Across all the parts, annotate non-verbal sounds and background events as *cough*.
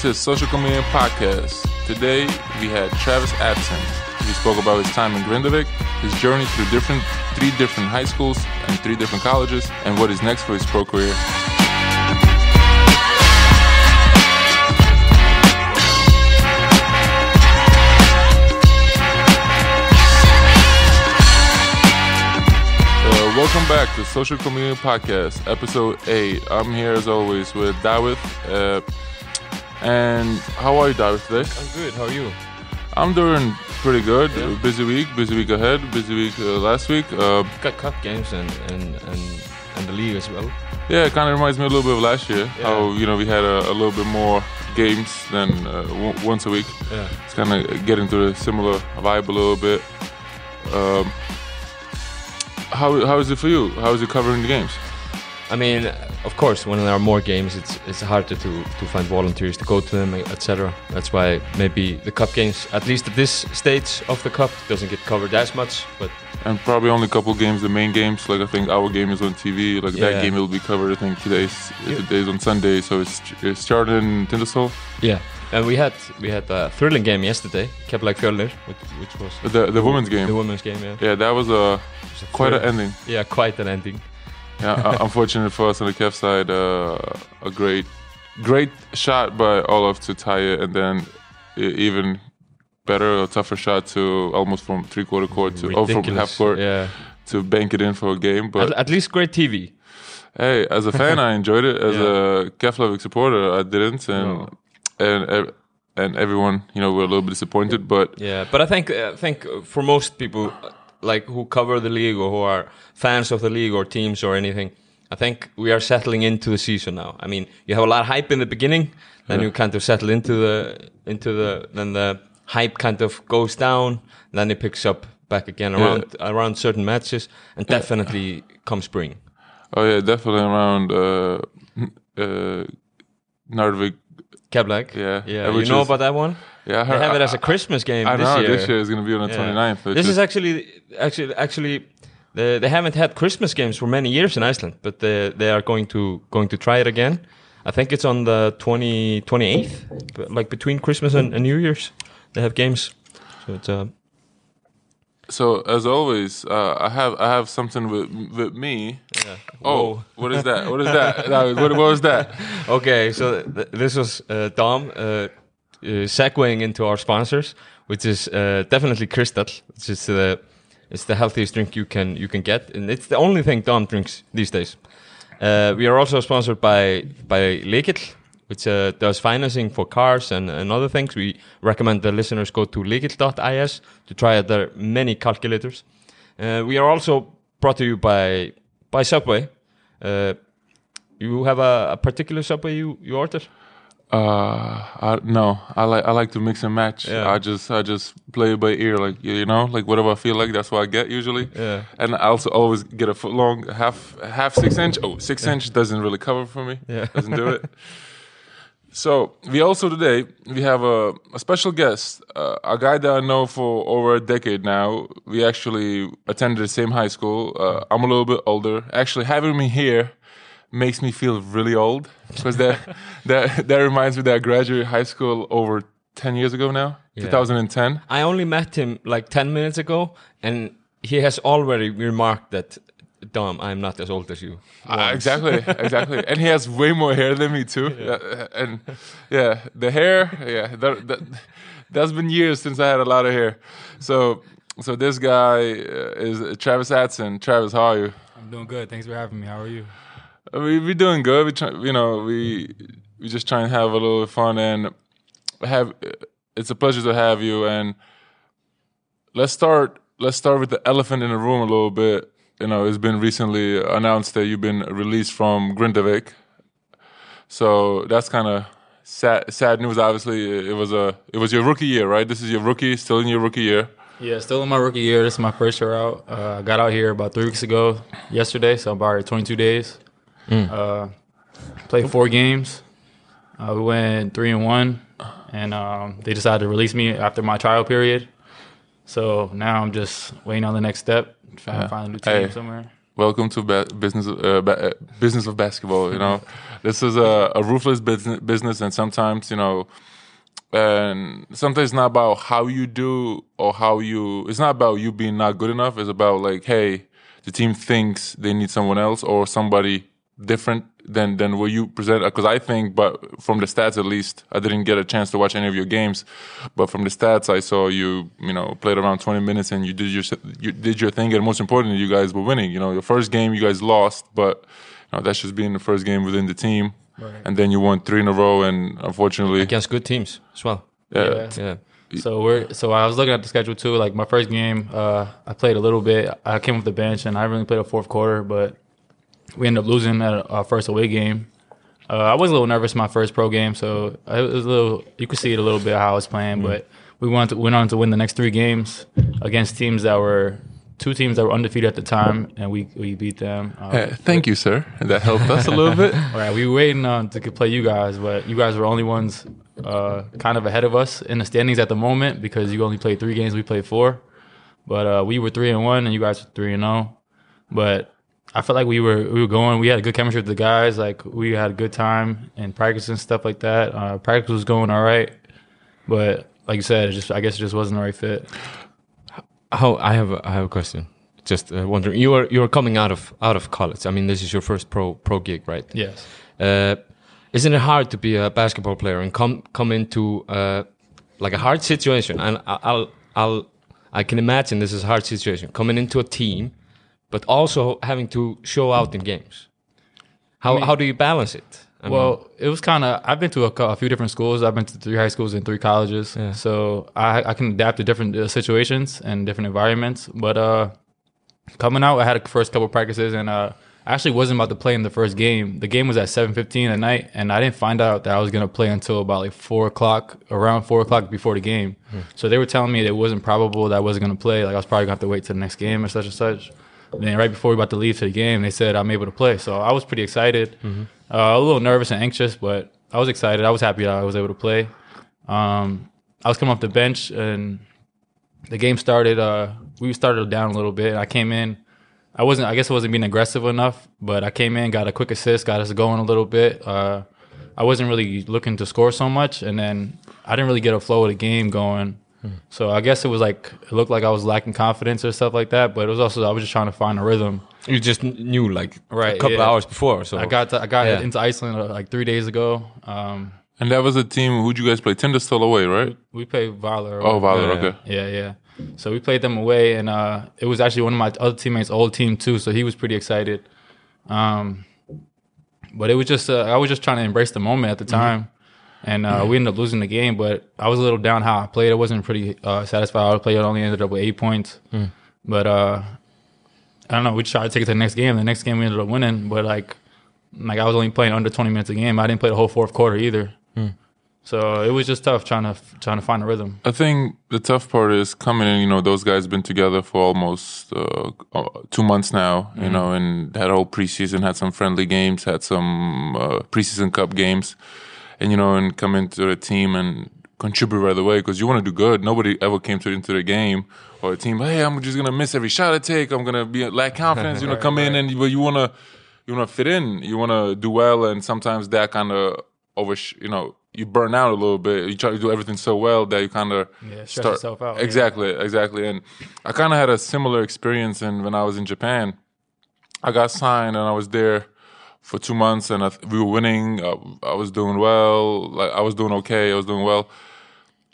This is Social Comedian Podcast. Today we had Travis Adson. He spoke about his time in Grindavik, his journey through different three different high schools and three different colleges, and what is next for his pro career. Uh, welcome back to Social Community Podcast, episode 8. I'm here as always with Dawith. Uh, and how are you, Dawith, today? I'm good. How are you? I'm doing pretty good. Yeah. Busy week, busy week ahead, busy week uh, last week. Uh, Got cup games and and and, and the league as well. yeah, it kind of reminds me a little bit of last year. Yeah. How, you know, we had a, a little bit more games than uh, w- once a week. Yeah. It's kind of getting to a similar vibe a little bit. Um, how, how is it for you? How is it covering the games? I mean, of course, when there are more games, it's it's harder to to find volunteers to go to them, etc. That's why maybe the cup games, at least at this stage of the cup, doesn't get covered as much. But And probably only a couple games, the main games. Like I think our game is on TV. Like that game will be covered. I think today's Yeah. today's on Sunday, so it's it's started in Tindastóll. yeah, and we had we had a thrilling game yesterday, Keflavík Fjölnir, which, which was The the women's game. the women's game. Yeah, Yeah, that was a was a quite an ending. Yeah, quite an ending. Yeah, uh, unfortunate for us on the Kev side, uh, a great great shot by Olaf to tie it, and then even better, a tougher shot to almost from three quarter court to oh, from half court Yeah, to bank it in for a game. But at, at least great TV. hey, as a fan, *laughs* I enjoyed it. As a Keflavik supporter, I didn't, and No. and and everyone, you know, were a little bit disappointed. But Yeah, but I think I think for most people, uh, like who cover the league or who are fans of the league or teams or anything, I think we are settling into the season now. I mean, you have a lot of hype in the beginning, then you kind of settle into the into the then the hype kind of goes down, then it picks up back again around around certain matches, and definitely come spring. oh yeah, definitely around uh, uh, Njarðvík. Keflavík, Yeah, yeah, you know is- about that one? Yeah, I They heard, have it as a Christmas game I this know year. this year is going to be on the Yeah. 29th. which This is actually actually actually they, they haven't had Christmas games for many years in Iceland, but they they are going to going to try it again. I think it's on the 20, 28th, like between Christmas and, and New Year's, they have games. So it's uh, So as always, uh, I have I have something with with me. Yeah. Oh, what is that? What is that? *laughs* What, what was that? okay. So th- this was uh, Dom uh, uh, segueing into our sponsors, which is uh, definitely Kristall, which is the it's the healthiest drink you can you can get, and it's the only thing Dom drinks these days. Uh, we are also sponsored by by Lykill, which uh, does financing for cars and, and other things. We recommend the listeners go to lykill.is to try out their many calculators. Uh, we are also brought to you by by Subway. Uh, you have a, a particular Subway you, you order? Uh, I, no, I like I like to mix and match. Yeah. I just I just play it by ear, like you know, like whatever I feel like, that's what I get usually. Yeah. And I also always get a foot long, half half six inch. Oh, six inch doesn't really cover for me. Yeah. doesn't do it. *laughs* So we also today we have a, a special guest, uh, a guy that I know for over a decade now. We actually attended the same high school. Uh, I'm a little bit older. Actually, having me here makes me feel really old because that *laughs* that that reminds me that I graduated high school over ten years ago now, 2010. I only met him like 10 minutes ago, and he has already remarked that, Dom, I'm not as old as you. Uh, exactly, exactly. *laughs* and he has way more hair than me too. Uh, and yeah, the hair, yeah, that, that that's been years since I had a lot of hair. So so this guy uh, is Travis Atson. Travis, how are you? I'm doing good. Thanks for having me. How are you? Uh, We we doing good. We try, you know, we we just trying to have a little fun and have. It's a pleasure to have you. And let's start. Let's start with the elephant in the room a little bit. You know, it's been recently announced that you've been released from Grindavik. So that's kind of sad. Sad news. Obviously, it was a. It was your rookie year, right? This is your rookie, still in your rookie year. Yeah, still in my rookie year. This is my first year out. Uh, I got out here about three weeks ago, yesterday, so about 22 days. Uh, played four games. Uh, we went three and one, and um, they decided to release me after my trial period. So now I'm just waiting on the next step, trying to find a new team Hey. somewhere. welcome to ba- business uh, ba- uh, business of basketball. You know, *laughs* this is a, a ruthless business, business, and sometimes you know, and sometimes it's not about how you do or how you. It's not about you being not good enough. It's about like, hey, the team thinks they need someone else or somebody different than than what you present. Because I think, but from the stats at least, I didn't get a chance to watch any of your games, but from the stats, I saw you, you know, played around 20 minutes and you did your you did your thing. And most importantly, you guys were winning. You know, your first game you guys lost, but you know, that's just being the first game within the team. And then you won three in a row, and unfortunately, against good teams as well. yeah, Yeah. Yeah. So we're so I was looking at the schedule too. Like my first game, uh, I played a little bit. I came off the bench and I really played a fourth quarter, but we ended up losing at our first away game. Uh, I was a little nervous my first pro game, so it was a little. You could see it a little bit how I was playing, but we went to, went on to win the next three games against teams that were two teams that were undefeated at the time, and we we beat them. Uh, Uh, thank you, sir. That helped us a little bit. all *laughs* right, we were waiting on to play you guys, but you guys were only ones uh, kind of ahead of us in the standings at the moment because you only played three games, we played four. But uh, we were three and one, and you guys were three and zero. But I felt like we were we were going. We had a good chemistry with the guys. Like we had a good time in practice and stuff like that. Uh, practice was going all right, but like you said, it just I guess it just wasn't the right fit. How I have a, I have a question. Just uh, wondering, you are you are coming out of out of college. I mean, this is your first pro pro gig, right? Yes. Uh, isn't it hard to be a basketball player and come come into uh, like a hard situation? And I'll I'll I can imagine this is a hard situation coming into a team, but also having to show out in games. How mean- how do you balance it? I mean, Well, it was kind of. I've been to a, a few different schools. I've been to three high schools and three colleges, Yeah. so I, I can adapt to different uh, situations and different environments. But uh, coming out, I had a first couple practices, and uh, I actually wasn't about to play in the first game. The game was at seven fifteen at night, and I didn't find out that I was gonna play until about like four o'clock, around four o'clock before the game. So they were telling me that it wasn't probable that I wasn't gonna play. Like I was probably gonna have to wait till the next game or such and such. And then right before we were about to leave to the game, they said I'm able to play. So I was pretty excited. Uh, a little nervous and anxious, but I was excited. I was happy that I was able to play. Um, I was coming off the bench and the game started. Uh, we started down a little bit. I came in. I wasn't. I guess I wasn't being aggressive enough, but I came in, got a quick assist, got us going a little bit. Uh, I wasn't really looking to score so much, and then I didn't really get a flow of the game going. So I guess it was like it looked like I was lacking confidence or stuff like that, but it was also I was just trying to find a rhythm. you just knew like Right, a couple yeah. hours before. So I got to, I got Yeah. into Iceland uh, like three days ago. Um, And that was a team. Who'd you guys play? Tindastóll away, right? we played Valur. Oh, Valur. Yeah, Okay. Yeah, yeah. So we played them away, and uh, it was actually one of my other teammates' old team too. So he was pretty excited. Um, but it was just uh, I was just trying to embrace the moment at the time, and uh, we ended up losing the game. But I was a little down how I played. I wasn't pretty uh, satisfied. I played I only ended up with eight points, but uh, I don't know. We tried to take it to the next game. The next game we ended up winning, but like like I was only playing under twenty minutes a game. I didn't play the whole fourth quarter either. So it was just tough trying to trying to find a rhythm. I think the tough part is coming in. You know, those guys been together for almost uh, uh, two months now. You know, and had a whole preseason, had some friendly games, had some uh, preseason cup games, and you know, and come into the team and contribute right away because you want to do good. Nobody ever came to into the game or a team. Hey, I'm just gonna miss every shot I take. I'm gonna be lack *laughs* confidence. You know, come in and but you wanna you wanna fit in. You wanna do well, and sometimes that kind of over. You know, you burn out a little bit. You try to do everything so well that you kind of Yeah, stress yourself out, yeah. Exactly, exactly. And I kind of had a similar experience. And when I was in Japan, I got signed and I was there for two months, and I, we were winning. Uh, I was doing well. Like I was doing okay. I was doing well.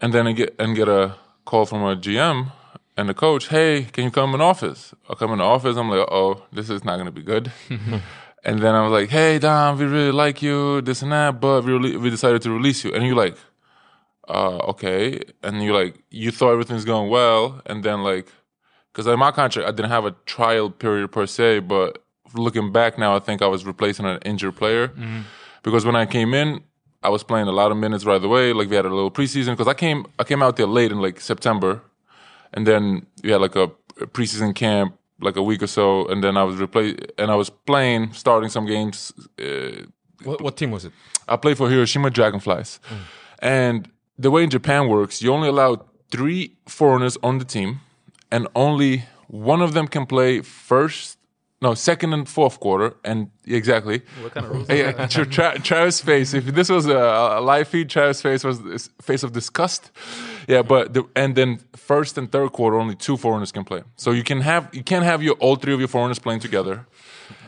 And then I get and get a call from a GM and the coach. Hey, can you come in office? I come in the office. I'm like, oh, this is not gonna be good. *laughs* and then I was like, hey, Dom, we really like you, this and that, but we we decided to release you. And you're like, uh, okay. And you're like, you thought everything's going well, and then like, because in my contract, I didn't have a trial period per se, but looking back now, I think I was replacing an injured player because when I came in, I was playing a lot of minutes right away. Like we had a little preseason because I came I came out there late in like September, and then we had like a preseason camp like a week or so, and then I was replaced and I was playing, starting some games. Uh, what, what team was it? I played for Hiroshima Dragonflies. And the way in Japan works, you only allow three foreigners on the team, and only one of them can play first no second and fourth quarter, and exactly. What kind of rules? Yeah, Tra- Tra- Travis' face. If this was a, a live feed, Travis' face was this face of disgust. Yeah, but the, and then first and third quarter, only two foreigners can play. So you can have you can't have your all three of your foreigners playing together.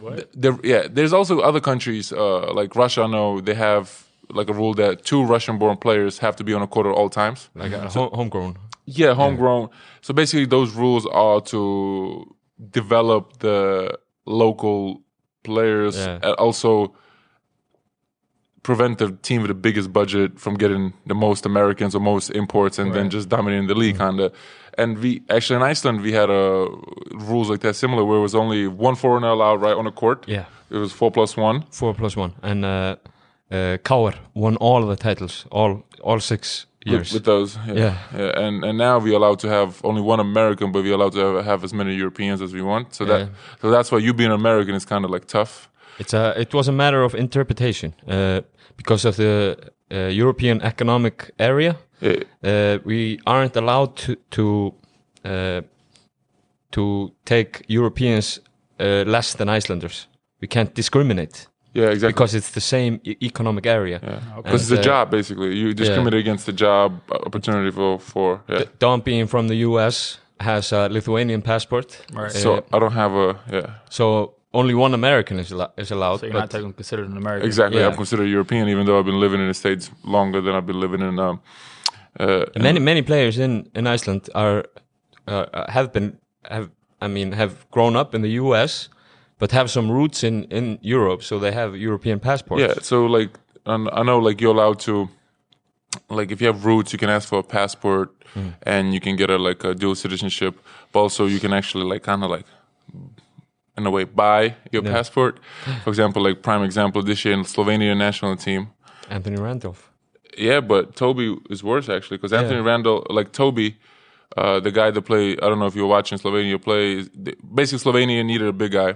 What? There, yeah, there's also other countries uh, like Russia. I know they have like a rule that two Russian-born players have to be on a court at all times. Like a home, homegrown. Yeah, homegrown. So basically, those rules are to develop the local players Yeah. and also prevent the team with the biggest budget from getting the most Americans or most imports and then just dominating the league, kind of. And we actually in Iceland we had uh, rules like that similar where it was only one foreigner allowed right on the court. Yeah. It was four plus one. Four plus one. And uh, uh, KR won all the titles, all all six years. with, those. Yeah. Yeah. yeah. And and now we're allowed to have only one American, but we're allowed to have, have as many Europeans as we want. So that so that's why you being American is kind of like tough. It's a, it was a matter of interpretation uh, because of the uh, European Economic Area. Uh, we aren't allowed to to uh, to take Europeans uh, less than Icelanders. We can't discriminate Yeah, exactly. because it's the same e- economic area. yeah. Okay. Because it's a uh, job basically. You discriminate against the job opportunity for for yeah. Dom being from the U.S. has a Lithuanian passport, Right. So uh, I don't have a yeah. so only one American is, allo- is allowed. so you're but- not technically considered an American. Exactly. Yeah. I'm considered European even though I've been living in the States longer than I've been living in um uh many many players in in Iceland are uh, have been have I mean have grown up in the U.S. but have some roots in in Europe, so they have European passports. Yeah, so like and I know like you're allowed to like if you have roots you can ask for a passport Hmm. and you can get a like a dual citizenship but also you can actually like kind of like in a way buy your Yeah. passport for example like prime example this year in Slovenia national team Anthony Randolph. yeah but Tobey is worse actually because Anthony Yeah. Randall like Tobey uh, the guy that play I don't know if you're watching Slovenia play basically Slovenia needed a big guy.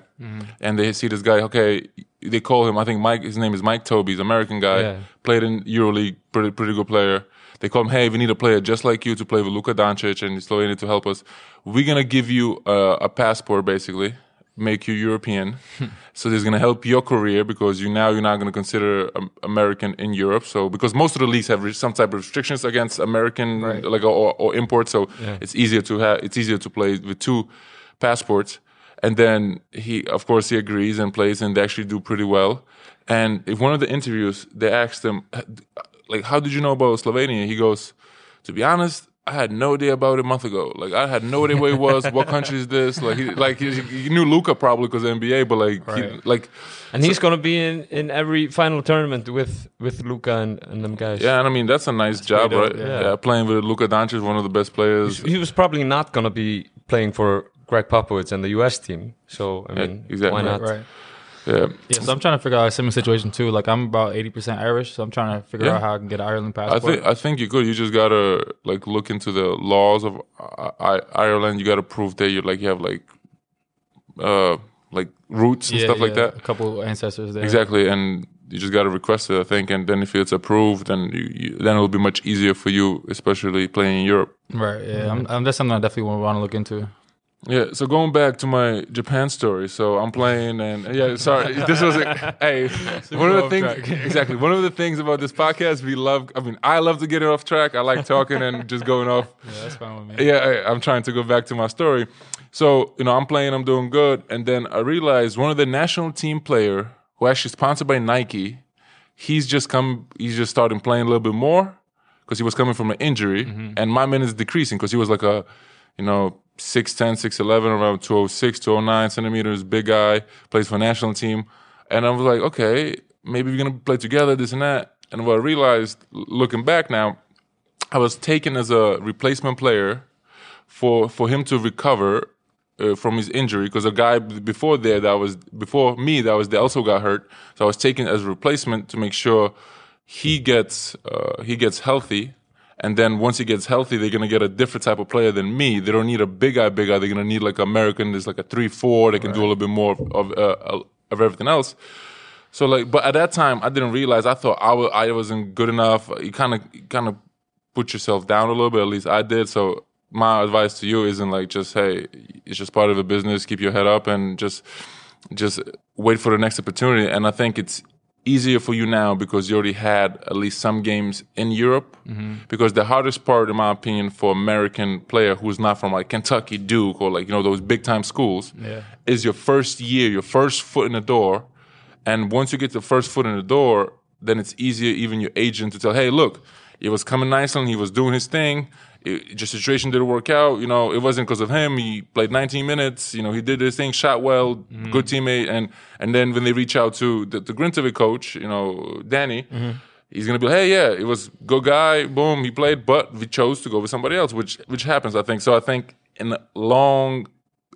And they see this guy okay they call him I think Mike his name is Mike Tobey he's an American guy Yeah. played in EuroLeague pretty pretty good player. They call him hey we need a player just like you to play with Luka Doncic and Slovenia to help us. We're gonna give you uh, a passport basically make you European. *laughs* So this is gonna help your career because you now you're not gonna consider um, American in Europe. So because most of the leagues have re- some type of restrictions against American Right. like or, or import. So Yeah. it's easier to have it's easier to play with two passports. And then he of course he agrees and plays and they actually do pretty well. And if one of the interviews they asked him like how did you know about Slovenia? He goes to be honest I had no idea about it a month ago. Like I had no idea where he was. what *laughs* country is this? Like, he, like he, he knew Luka probably because of NBA, but like, he, like, And he's gonna be in, in every final tournament with with Luka and, and them guys. yeah. And I mean, that's a nice job, right? dope, Yeah. yeah. playing with Luka Doncic, one of the best players. He was probably not gonna be playing for Gregg Popovich and the U.S. team. So I Yeah, mean, exactly. why not? right. Yeah, Yeah, so I'm trying to figure out a similar situation too. Like I'm about 80% Irish, so I'm trying to figure Yeah. out how I can get an Ireland passport. I think I think you could. You just gotta like look into the laws of I- I- Ireland. You gotta prove that you like you have like, uh, like roots and stuff like that. A couple ancestors there. Exactly, and you just got to request it, I think, and then if it's approved, then you, you, then it'll be much easier for you, especially playing in Europe. Right. Yeah. I'm, I'm, that's something I definitely want to look into. Yeah. So going back to my Japan story, so I'm playing, and yeah, sorry, *laughs* this was a, hey, *laughs* one of the things *laughs* exactly one of the things about this podcast we love. I mean, I love to get it off track. I like talking and just going off. Yeah, that's fine with me. yeah, I- I'm trying to go back to my story. So, you know, I'm playing, I'm doing good. And then I realized one of the national team player who actually sponsored by Nike, he's just come, he's just starting playing a little bit more because he was coming from an injury. Mm-hmm. And my minutes decreasing because he was like a, you know, 6'10, 6'11, around 206, 209 centimeters, big guy, plays for national team. And I was like, okay, maybe we're going to play together, this and that. And what I realized, looking back now, I was taken as a replacement player for for him to recover uh, from his injury because a guy before there that was before me that was there also got hurt. So I was taken as a replacement to make sure he gets uh, he gets healthy. And then once he gets healthy, they're gonna get a different type of player than me. They don't need a big guy, big guy. They're gonna need like American. There's like a three four. They can do a little bit more of uh, of everything else. So like, but at that time, I didn't realize. I thought I was I wasn't good enough. You kind of kind of put yourself down a little bit. At least I did. So my advice to you isn't like just hey, it's just part of the business. Keep your head up and just just wait for the next opportunity. And I think it's easier for you now because you already had at least some games in Europe. Mm-hmm. Because the hardest part, in my opinion, for American player who's not from like Kentucky, Duke, or like you know those big time schools, Yeah. is your first year, your first foot in the door. And once you get the first foot in the door, then it's easier, even your agent, to tell, hey, look, it was coming nice and he was doing his thing. It, just situation didn't work out. You know, it wasn't because of him. He played 19 minutes. You know, he did his thing, shot well, good teammate. And and then when they reach out to the, the Grindavik coach, you know, Danny, he's gonna be like, hey, yeah, it was good guy. Boom, he played, but we chose to go with somebody else, which which happens, I think. So I think in the long,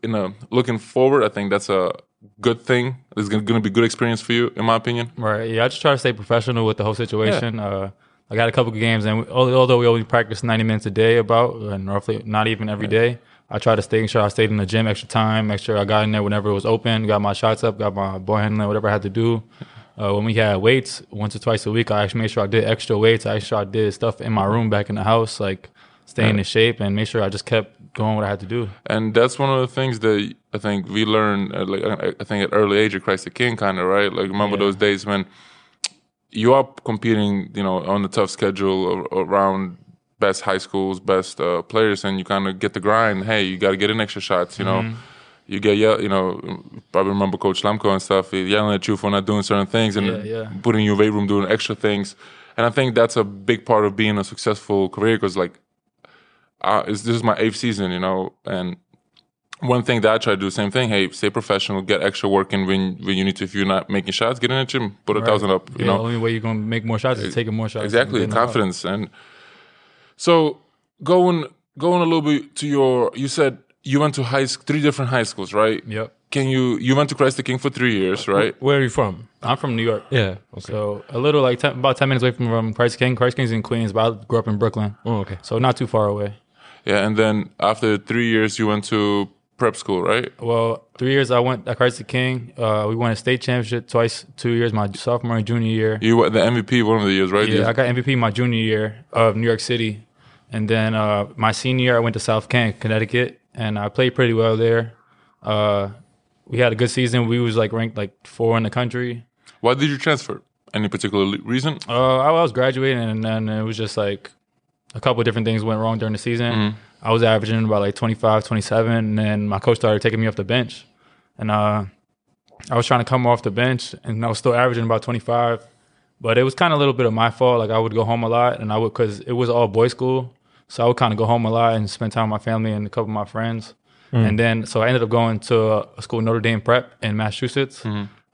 in a looking forward, I think that's a good thing. It's gonna, gonna be good experience for you, in my opinion. Right. Yeah, I just try to stay professional with the whole situation. Uh, I got a couple of games, and we, although we only practice ninety minutes a day, about and roughly not even every day. I tried to stay sure I stayed in the gym extra time, make sure I got in there whenever it was open, got my shots up, got my ball handling, whatever I had to do. Uh, when we had weights once or twice a week, I actually made sure I did extra weights. I actually I did stuff in my room back in the house, like staying in shape, and make sure I just kept doing what I had to do. And that's one of the things that I think we learned, uh, like I think at early age of Christ the King, kind of right. Like remember Yeah. those days when you are competing, you know, on the tough schedule around best high schools, best uh, players, and you kind of get the grind. Hey, you got to get in extra shots. You know, Mm-hmm. you get yell. You know, probably remember Coach Lemko and stuff yelling at you for not doing certain things and Yeah, yeah. putting you in your weight room doing extra things. And I think that's a big part of being a successful career because like uh, it's, this is my eighth season, you know, and one thing that I try to do, same thing. Hey, stay professional, get extra work in when when you need to. If you're not making shots, get in the gym, put a thousand up. You yeah, know, the only way you're gonna make more shots is taking more shots. exactly getting them up. confidence and so going going a little bit to your. You said you went to high sc- three different high schools, right? Yep. Can you you went to Christ the King for three years, right? Where are you from? I'm from New York. Yeah. Okay. So a little like 10, about ten minutes away from, from Christ King. Christ King's in Queens, but I grew up in Brooklyn, oh, okay. so not too far away. Yeah, and then after three years, you went to prep school, right? Well, three years I went at Christ the King. Uh, we won a state championship twice. Two years, my sophomore and junior year. You were the MVP one of the years, right? Yeah, I got MVP my junior year of New York City, and then uh, my senior year I went to South Kent, Connecticut, and I played pretty well there. Uh, we had a good season. We was like ranked like four in the country. Why did you transfer? Any particular reason? Uh, I was graduating, and then it was just like a couple of different things went wrong during the season. I was averaging about like 25, 27, and then my coach started taking me off the bench. And uh, I was trying to come off the bench, and I was still averaging about 25. But it was kind of a little bit of my fault. Like I would go home a lot, and I would, because it was all boys' school. So I would kind of go home a lot and spend time with my family and a couple of my friends. And then, so I ended up going to a school, Notre Dame Prep in Massachusetts.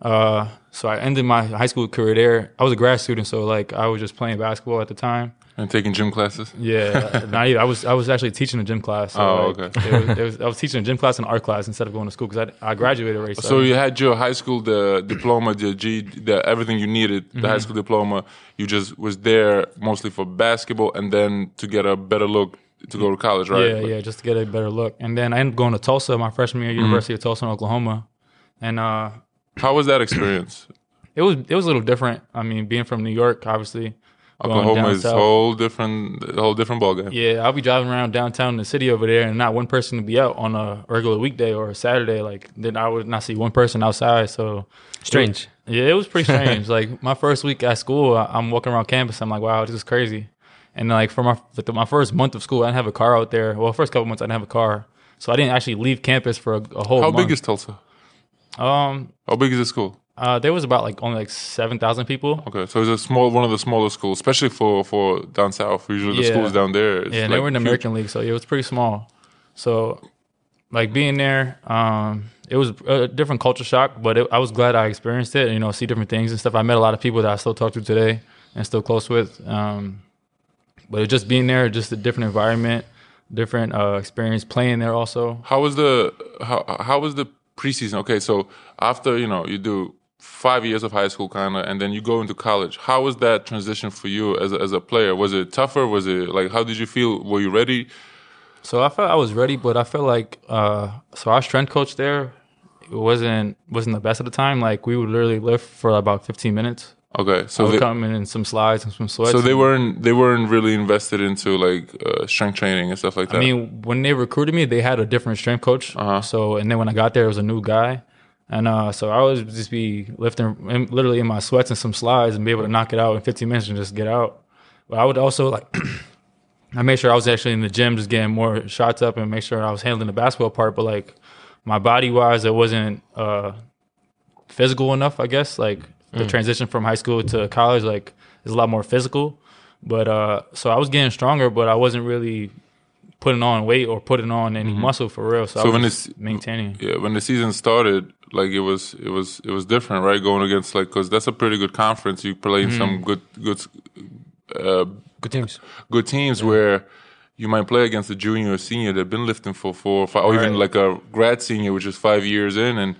Uh, so I ended my high school career there. I was a grad student, so like I was just playing basketball at the time. And taking gym classes? Yeah, *laughs* not even. I was I was actually teaching a gym class. So Oh, like, okay. It was, it was, *laughs* I was teaching a gym class and art class instead of going to school because I, I graduated already. So you had your high school the diploma, the G, the everything you needed, the Mm-hmm. high school diploma. You just was there mostly for basketball, and then to get a better look to go to college, right? yeah, yeah, just to get a better look. And then I ended up going to Tulsa my freshman year, Mm-hmm. University of Tulsa in Oklahoma, and uh, How was that experience? it was it was a little different. I mean, being from New York, obviously. Going Oklahoma is a whole different, a whole different ballgame. Yeah, I'll be driving around downtown in the city over there, and not one person to be out on a regular weekday or a Saturday. Like then I would not see one person outside. So Strange. yeah, it was pretty strange. like my first week at school, I- I'm walking around campus. I'm like, wow, this is crazy. And then, like for my for the- my first month of school, I didn't have a car out there. Well, first couple months I didn't have a car, so I didn't actually leave campus for a, a whole. How month. big is Tulsa? um? How big is the school? Uh, there was about like only like seven thousand people. Okay, so it's a small, one of the smaller schools, especially for for down south. Usually the Yeah. schools down there. Yeah, and like they were in the. American League, so it was pretty small. So, like being there, um, it was a different culture shock, but it, I was glad I experienced it. And, you know, see different things and stuff. I met a lot of people that I still talk to today and still close with. Um, but just being there, just a different environment, different uh, experience playing there also. How was the how how was the preseason? Okay, so after you know you do five years of high school, kind of, and then you go into college. How was that transition for you as a, as a player? Was it tougher? Was it like how did you feel? Were you ready? So I felt I was ready, but I felt like uh, so our strength coach there it wasn't wasn't the best at the time. Like we would literally lift for about 15 minutes. Okay, I so would they, come in in some slides and some sweats. so they weren't they weren't really invested into like uh, strength training and stuff like that. I mean, when they recruited me, they had a different strength coach. Uh-huh. So, and then when I got there, it was a new guy, And uh, so I would just be lifting in, literally in my sweats and some slides and be able to knock it out in 15 minutes and just get out. But I would also like, *clears throat* I made sure I was actually in the gym just getting more shots up and make sure I was handling the basketball part. But like my body wise, it wasn't uh, physical enough, I guess. Like the transition from high school to college, like is a lot more physical. But uh, so I was getting stronger, but I wasn't really putting on weight or putting on any muscle for real. So, So I when was just maintaining. Yeah, when the season started, like it was, it was, it was different, right? Going against like, cause that's a pretty good conference. You play Mm-hmm. some good, good, uh, Good teams. good teams where you might play against a junior or senior that've been lifting for four or five, or even like a grad senior, which is five years in, and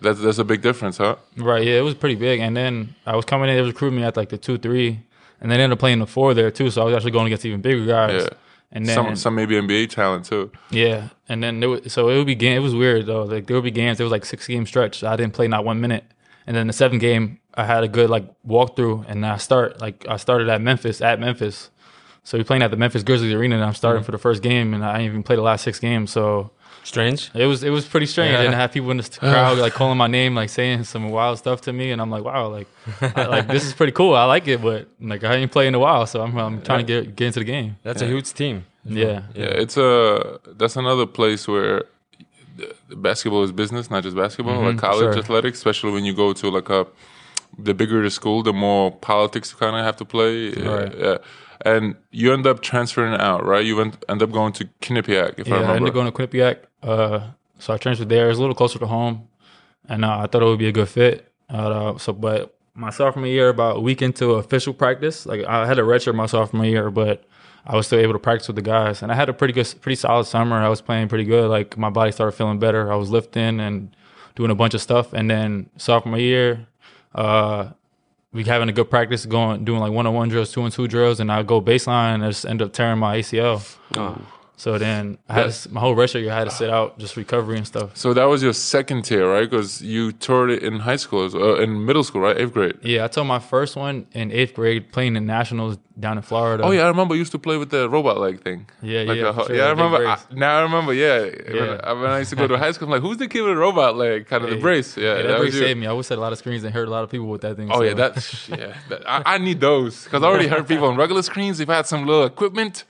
that's that's a big difference, huh? Right, yeah, it was pretty big. And then I was coming in, they was recruiting me at like the two, three, and then ended up playing the four there too. So I was actually going against even bigger guys. Yeah. And then some some maybe NBA talent too. yeah, and then there was, so it would be game. It was weird though. Like there would be games. There was like six game stretch. I didn't play not one minute. And then the seventh game, I had a good like walkthrough, and I start like I started at Memphis at Memphis. So we're playing at the Memphis Grizzlies arena, and I'm starting mm-hmm. for the first game, and I didn't even play the last six games. So Strange. it was it was pretty strange, Yeah. and I had people in the crowd like calling my name, like saying some wild stuff to me, and I'm like, wow, like, I, like this is pretty cool. I like it, but like I ain't playing in a while, so I'm I'm trying to get get into the game. That's a huge team. Yeah, Yeah, it's a that's another place where the- the basketball is business, not just basketball. Like college Mm-hmm. sure. athletics, especially when you go to like a the bigger the school, the more politics you kind of have to play. Right. Yeah, and you end up transferring out, right? You end, end up going to Quinnipiac, if I yeah. I remember. ended up going to Quinnipiac, uh, so I transferred there. It's a little closer to home, and uh, I thought it would be a good fit. Uh, so, but my sophomore year, about a week into official practice, like I had a redshirt my sophomore year, but I was still able to practice with the guys, and I had a pretty good, pretty solid summer. I was playing pretty good. Like my body started feeling better. I was lifting and doing a bunch of stuff, and then sophomore year, uh, we having a good practice, going doing like one on one drills, two on two drills, and I go baseline and I just end up tearing my ACL. So then I had to, my whole rest of year I had to sit out, just recovery and stuff. so that was your second tier, right? Because you toured it in high school, uh, in middle school, right? Eighth grade. Yeah, I told my first one in eighth grade playing in nationals down in Florida. Oh yeah, I remember you used to play with the robot leg thing. Yeah, Like yeah, a sure, yeah. I remember. I, now I remember. Yeah, When, Yeah. I, when I used to go to high school, I'm like, who's the kid with the robot leg? Kind of the brace. Yeah, Yeah, that, that brace saved me. I always had a lot of screens and hurt a lot of people with that thing. Oh so- yeah, that's yeah. That, I, I need those because I already hurt people on regular screens. If I had some little equipment,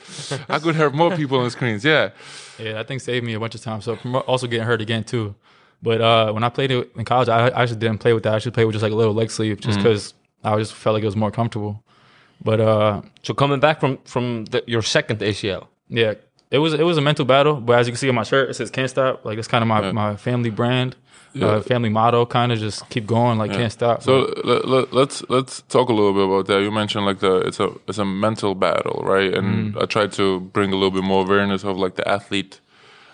I could hurt more people on Yeah, yeah, that thing saved me a bunch of times. So from also getting hurt again too. But uh, when I played it in college, I, I actually didn't play with that. I actually played with just like a little leg sleeve, Mm-hmm. just because I just felt like it was more comfortable. But uh, So coming back from from the, your second ACL. Yeah, it was it was a mental battle, but as you can see on my shirt, it says "Can't Stop." Like it's kind of my, Yeah. my family brand, Yeah. uh, family motto. Kind of just keep going, like can't stop. So let, let, let's let's talk a little bit about that. You mentioned like the it's a it's a mental battle, right? And Mm-hmm. I tried to bring a little bit more awareness of like the athlete,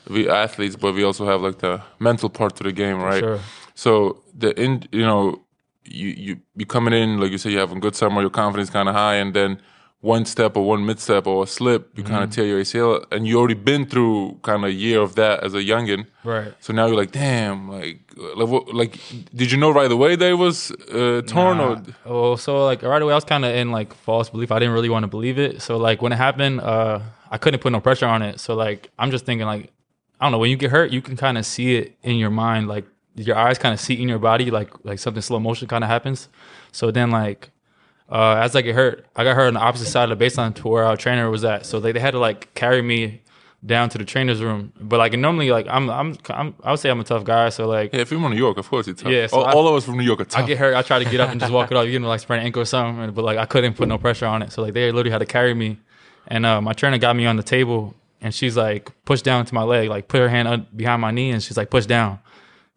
we athletes, but we also have like the mental part to the game, right? sure. So the in you know you you you coming in like you say you having a good summer, your confidence kind of high, and then one step or one misstep or a slip, you kind of Mm-hmm. tear your ACL, and you already been through kind of a year of that as a youngin. Right. So now you're like, damn, like, like, what, like, did you know right away that it was uh, torn or? Nah. Oh, so like right away, I was kind of in like false belief. I didn't really want to believe it. So like when it happened, uh, I couldn't put no pressure on it. So like I'm just thinking like I don't know when you get hurt, you can kind of see it in your mind, like your eyes kind of see in your body, like like something slow motion kind of happens. So then like uh, as I get hurt, I got hurt on the opposite side of the baseline to where our trainer was at. So they, they had to like carry me down to the trainer's room. But like normally, like I'm, I'm, I'm I would say I'm a tough guy. So like Yeah, if you're from New York, of course it's tough. Yeah, so all, I- all of us from New York are tough. I get hurt, I try to get up and just walk it *laughs* off, you know, like sprain an ankle or something. But like I couldn't put no pressure on it. So like they literally had to carry me. And uh, my trainer got me on the table and she's like pushed down to my leg, like put her hand behind my knee and she's like push down.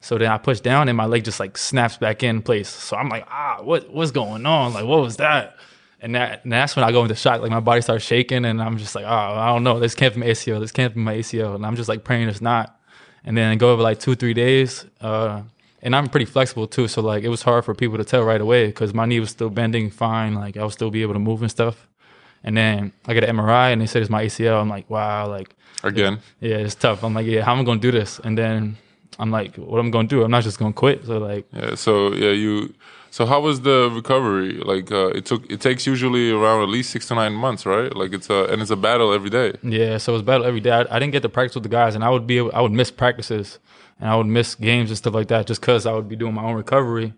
So then I push down and my leg just like snaps back in place. So I'm like, ah, what what's going on? Like what was that? And that and that's when I go into shock. Like my body starts shaking and I'm just like, oh, I don't know. This can't be my ACL. This can't be my ACL. And I'm just like praying it's not. And then go over like two, three days. Uh, and I'm pretty flexible too. So like it was hard for people to tell right away because my knee was still bending fine. Like I would still be able to move and stuff. And then I get an MRI and they said it's my ACL. I'm like, wow, like Again, yeah, it's tough. I'm like, yeah, how am I gonna do this? And then I'm like, what I'm I gonna do? I'm not just gonna quit. So like, yeah. So yeah, you. So how was the recovery? Like uh, it took. It takes usually around at least six to nine months, right? Like it's a and it's a battle every day. yeah, so it was battle every day. I, I didn't get to practice with the guys, and I would be, able, I would miss practices and I would miss games and stuff like that just because I would be doing my own recovery.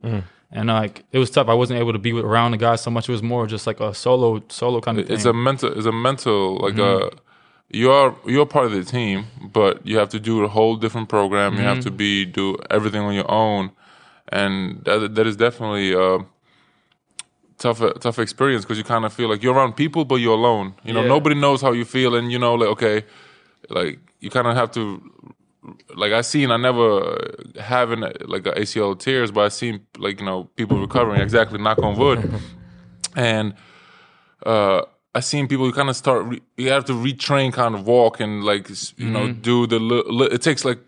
And like it was tough. I wasn't able to be around the guys so much. It was more just like a solo solo kind of thing. It's a mental. It's a mental like uh you are you're part of the team, but you have to do a whole different program. You have to mm-hmm. be do everything on your own, and that that is definitely a tough uh, tough experience because you kind of feel like you're around people, but you're alone. You know, Yeah. nobody knows how you feel, and you know, like okay, like you kind of have to. Like I seen, I never having like ACL tears, but I seen like you know people recovering. Exactly, knock on wood, *laughs* and uh, I seen people you kind of start. Re- you have to retrain, kind of walk and like you know do the. Li- li- it takes like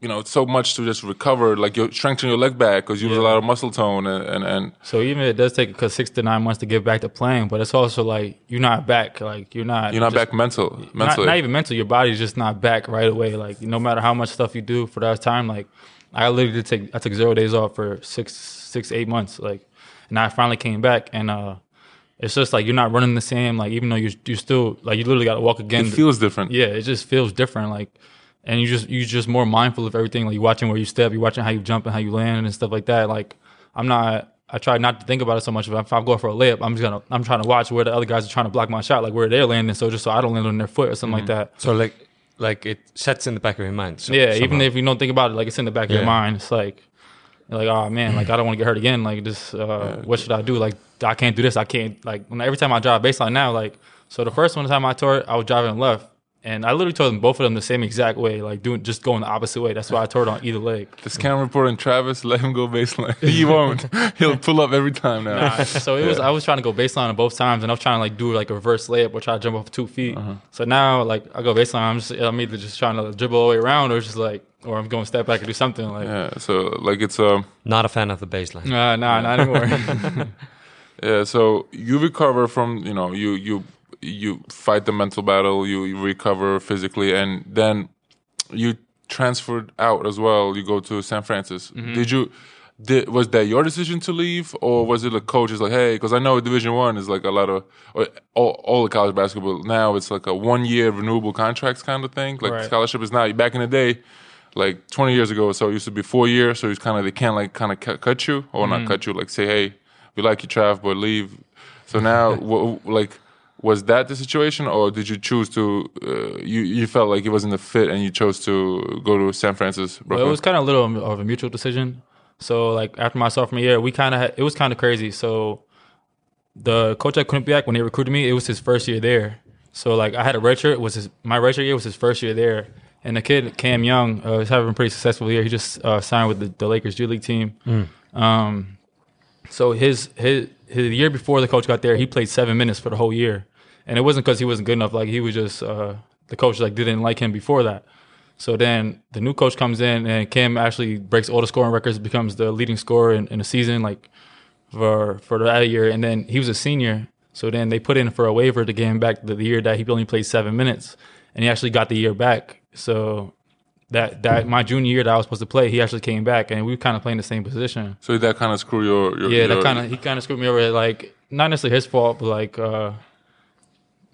you know so much to just recover. Like you strengthen your leg back because you lose a lot of muscle tone and and, and So even it does take because six to nine months to get back to playing, but it's also like you're not back. Like you're not. you're not just- back mental Not, mentally. not even mental. Your body's just not back right away. Like no matter how much stuff you do for that time, like I literally did take I took zero days off for six six eight months. Like and I finally came back and uh it's just like you're not running the same. Like even though you you still like you literally got to walk again. it feels different. yeah, it just feels different. Like and you just you just more mindful of everything. Like you watching where you step, you watching how you jump and how you land and stuff like that. Like I'm not. I try not to think about it so much. If I'm going for a layup, I'm just gonna. I'm trying to watch where the other guys are trying to block my shot, like where they're landing, so just so I don't land on their foot or something like that. So like like it sets in the back of your mind. So, Yeah, even if you don't think about it, like it's in the back of your mind. It's like, like, oh man, like I don't want to get hurt again. Like this, uh, what should I do? Like I can't do this. I can't. Like when every time I drive baseline now, like so the first one time I tore it, I was driving left, and I literally told them both of them the same exact way, like doing just going the opposite way. That's why I tore it on either leg. This camera reporting Travis, let him go baseline. *laughs* he won't. He'll pull up every time now. Nah, so it was. I was trying to go baseline on both times, and I was trying to like do like a reverse layup or try to jump off two feet. Uh-huh. So now, like I go baseline, I'm just I'm either just trying to dribble all the way around, or just like, or I'm going to step back and do something like. Yeah, so like it's um not a fan of the baseline. Nah, nah, not anymore. *laughs* *laughs* yeah. So you recover from you know you you you fight the mental battle, you, you recover physically, and then you transferred out as well. You go to San Francis. Mm-hmm. Did you? Did, was that your decision to leave, or was it a coach is like, hey, because I know Division One is like a lot of or all, all the college basketball now. It's like a one year renewable contracts kind of thing. Like Right. scholarship is not back in the day, like 20 years ago. or So it used to be four years. So it's kind of they can't like kind of cut, cut you or not mm-hmm. cut you. Like say, hey, we like you, Trav, but leave. So now, *laughs* w- like, was that the situation, or did you choose to? Uh, you you felt like it wasn't a fit, and you chose to go to San Francisco. Well, it was kind of a little of a mutual decision. So like after my sophomore year, we kind of it was kind of crazy. So the coach at Quinnipiac when they recruited me, it was his first year there. So like I had a redshirt. It was his my redshirt year was his first year there, and the kid Cam Young uh, is having a pretty successful year. He just uh, signed with the, the Lakers G League team. Um, so his his his year before the coach got there, he played seven minutes for the whole year, and it wasn't because he wasn't good enough. Like he was just uh, the coach like didn't like him before that. So then the new coach comes in, and Cam actually breaks all the scoring records, becomes the leading scorer in, in the season, like for for that year. And then he was a senior, so then they put in for a waiver to get him back the, the year that he only played seven minutes, and he actually got the year back. So that that my junior year that I was supposed to play, he actually came back, and we were kind of playing the same position. so that kind of screw your, your Yeah, your, that kind of he kind of screwed me over. Like not necessarily his fault, but like uh,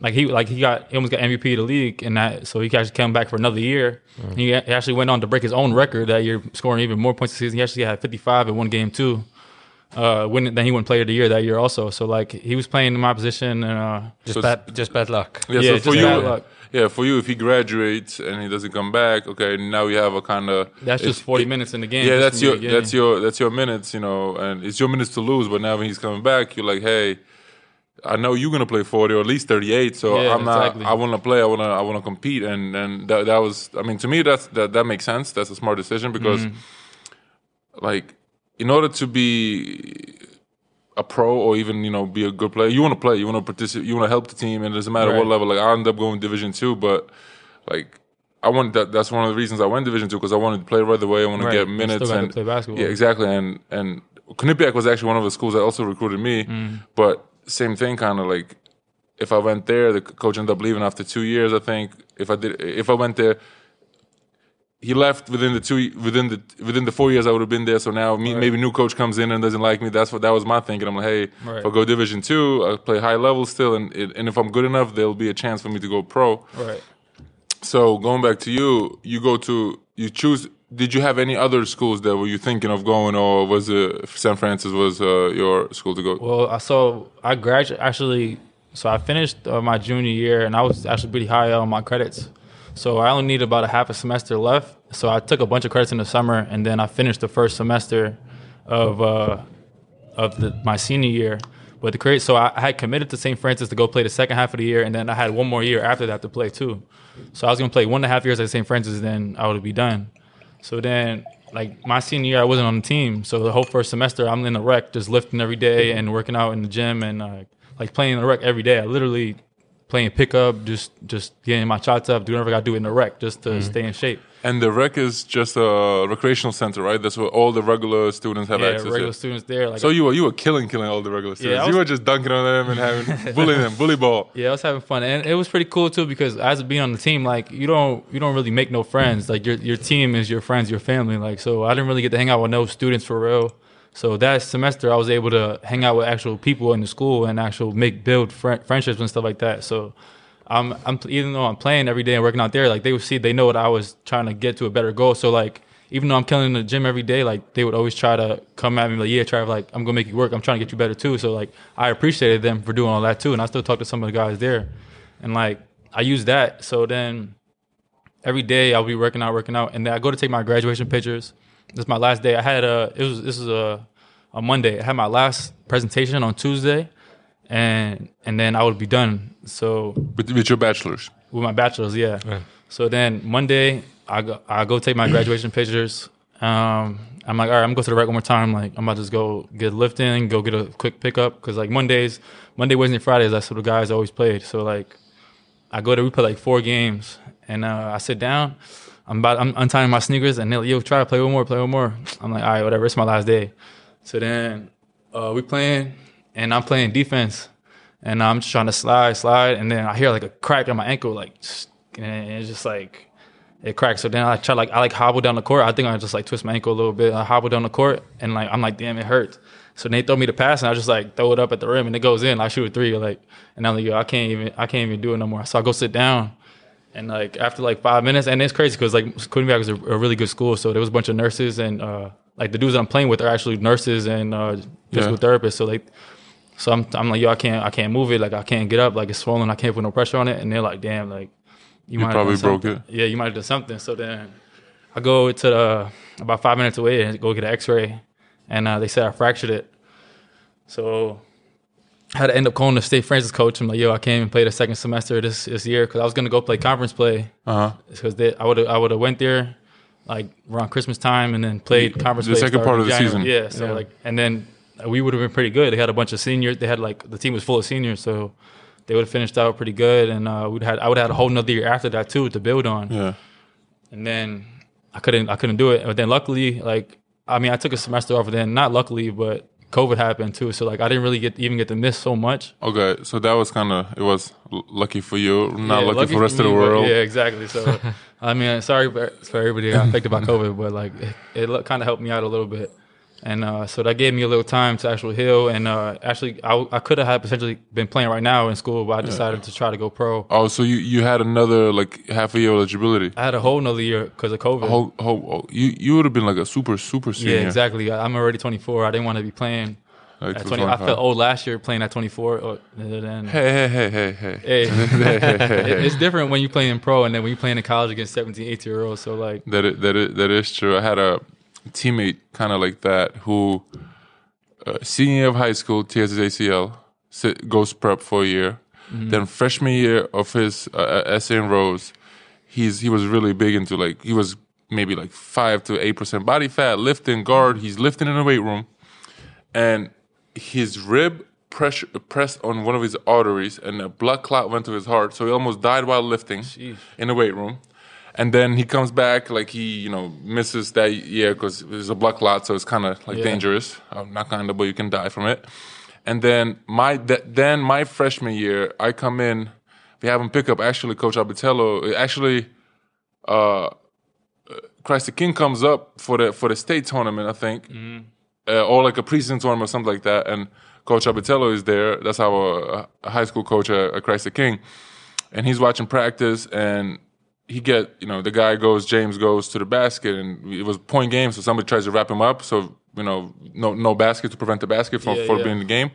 like he like he got he almost got MVP of the league, and that so he actually came back for another year. He, he actually went on to break his own record that year, scoring even more points this season. He actually had 55 in one game too. Uh, when then he won Player of the Year that year also. So like he was playing in my position, and uh, Just So- bad, just bad luck. Yeah, Yeah, so for just you, bad luck. yeah, for you, if he graduates and he doesn't come back, okay, now you have a kind of that's just 40 minutes in the game. Yeah, that's your the that's your that's your minutes, you know, and it's your minutes to lose. But now when he's coming back, you're like, hey, I know you're gonna play 40 or at least 38, so Yeah, I'm not. exactly. I want to play. I want to. I want to compete, and and that that was. I mean, to me, that's that that makes sense. That's a smart decision because, Mm-hmm. like, in order to be a pro or even you know be a good player, you want to play. You want to participate. You want to help the team, and it doesn't matter what level. Like I ended up going Division two, but like. I want that. That's one of the reasons I went Division two because I wanted to play right away. I want to get minutes still got to and play basketball. yeah, exactly. And and Quinnipiac was actually one of the schools that also recruited me. Mm. But same thing, kind of like if I went there, the coach ended up leaving after two years. I think if I did, if I went there, he left within the two within the within the four years I would have been there. So now me, maybe new coach comes in and doesn't like me. That's what that was my thinking. I'm like, hey, Right. if I go Division two, I play high level still, and it, and if I'm good enough, there'll be a chance for me to go pro. right. So going back to you, you go to you choose did you have any other schools that were you thinking of going, or was it San Francis was uh, your school to go? Well, I so I graduated actually. So I finished uh, my junior year, and I was actually pretty high on my credits. So I only needed about a half a semester left. So I took a bunch of credits in the summer, and then I finished the first semester of uh, of the, my senior year. But the so I, had committed to St. Francis to go play the second half of the year, and then I had one more year after that to play too. So I was gonna play one and a half years at St. Francis, then I would be done. So then, like my senior year, I wasn't on the team. So the whole first semester, I'm in the rec, just lifting every day and working out in the gym and uh, like playing in the rec every day. I literally playing pickup, just just getting my shots up, doing whatever I got to do in the rec just to mm-hmm. stay in shape. And the rec is just a recreational center, right? That's where all the regular students have access. Yeah, regular to. students there. Like So you were you were killing killing all the regular students. Yeah, I you was- were just dunking on them and having *laughs* bullying them, bully ball. Yeah, I was having fun, and it was pretty cool too because as being on the team, like you don't you don't really make no friends. Like your your team is your friends, your family. Like so, I didn't really get to hang out with no students for real. So that semester, I was able to hang out with actual people in the school and actual make build fri friendships and stuff like that. So. I'm, I'm even though I'm playing every day and working out there, like they would see, they know what I was trying to get to a better goal. So like, even though I'm killing in the gym every day, like they would always try to come at me like, yeah, Trav, like I'm gonna make you work. I'm trying to get you better too. So like, I appreciated them for doing all that too, and I still talk to some of the guys there, and like I use that. So then every day I'll be working out, working out, and then I go to take my graduation pictures. This is my last day. I had a it was this is a a Monday. I had my last presentation on Tuesday, and and then I would be done. So With, with your bachelor's. with my bachelor's, yeah. So then Monday, I go, I go take my graduation pictures. Um, I'm like, all right, I'm gonna go to the rec one more time. Like, I'm about to just go get lifting, go get a quick pickup because like Mondays, Monday, Wednesday, Fridays, that's what the guys always played. So like, I go to we play like four games, and uh, I sit down. I'm about, I'm untying my sneakers, and they're like, yo, try to play one more, play one more. I'm like, all right, whatever. It's my last day. So then uh, we playing, and I'm playing defense, and I'm just trying to slide, slide, and then I hear like a crack on my ankle, like, and it's just like it cracks. So then I try like I like hobble down the court. I think I just like twist my ankle a little bit. I hobble down the court, and like I'm like, damn, it hurts. So they throw me the pass, and I just like throw it up at the rim, and it goes in. I shoot a three, like, and I'm like, yo, I can't even, I can't even do it no more. So I go sit down, and like after like five minutes, and it's crazy because like Quinnipiac was a, a really good school, so there was a bunch of nurses and uh, like the dudes that I'm playing with are actually nurses and uh, physical Yeah. therapists. So like, so I'm I'm like, yo, I can't I can't move it, like I can't get up, like it's swollen, I can't put no pressure on it, and they're like, damn, like you, might have probably done broke something. Yeah, you might have done something. So then I go to the about five minutes away and go get an X-ray, and uh, they said I fractured it. So had to end up calling the St. Francis coach. I'm like, yo, I can't even play the second semester this this year because I was gonna go play conference play Uh huh. because I would I would have went there like around Christmas time and then played conference The play second part of the January. season. Yeah, so like and then we would have been pretty good. They had a bunch of seniors. They had like the team was full of seniors, so they would have finished out pretty good. And uh, we'd had I would have had a whole nother year after that too to build on Yeah. and then I couldn't I couldn't do it. But then luckily, like I mean, I took a semester off. Then not luckily, but COVID happened too. So like I didn't really get even get to miss so much. Okay, so that was kind of it was lucky for you, not Yeah, lucky, for the rest of the world. Yeah, exactly. So *laughs* I mean, sorry for, for everybody affected by COVID, but like it, it kind of helped me out a little bit. And uh, so that gave me a little time to actually heal. And uh, actually, I, I could have potentially been playing right now in school, but I decided to try to go pro. Oh, so you you had another like half a year eligibility. I had a whole nother year because of COVID. Oh, oh, oh, you you would have been like a super super senior. yeah, exactly. I'm already 24. I didn't want to be playing Like At for 20, I felt old last year playing at 24. Or, then, Hey, hey, hey, hey, hey. hey, *laughs* it- it's different when you're playing in pro and then when you're playing in college against 17, 18 year olds. So like, That is, that is, that is true. I had a teammate kind of like that who, uh, senior year of high school, tears his ACL, sit, goes prep for a year. Then freshman year of his uh, essay and Rose, he's he was really big into like he was maybe like five to eight percent body fat, lifting guard. He's lifting in the weight room, and his rib pressure pressed on one of his arteries, and a blood clot went to his heart. So he almost died while lifting in the weight room. And then he comes back like he, you know, misses that year because there's a blood clot, so it's kind of like Yeah. dangerous. Uh, not kind of, but you can die from it. And then my th- then my freshman year, I come in. We have him pick up actually Coach Arbitello. Actually, uh, Christ the King comes up for the for the state tournament, I think, uh, or like a preseason tournament or something like that. And Coach Arbitello is there. That's our uh, high school coach at, at Christ the King, and he's watching practice and he get you know the guy goes James goes to the basket and it was point game, so somebody tries to wrap him up, so you know no no basket to prevent the basket from Yeah, for yeah. being in the game.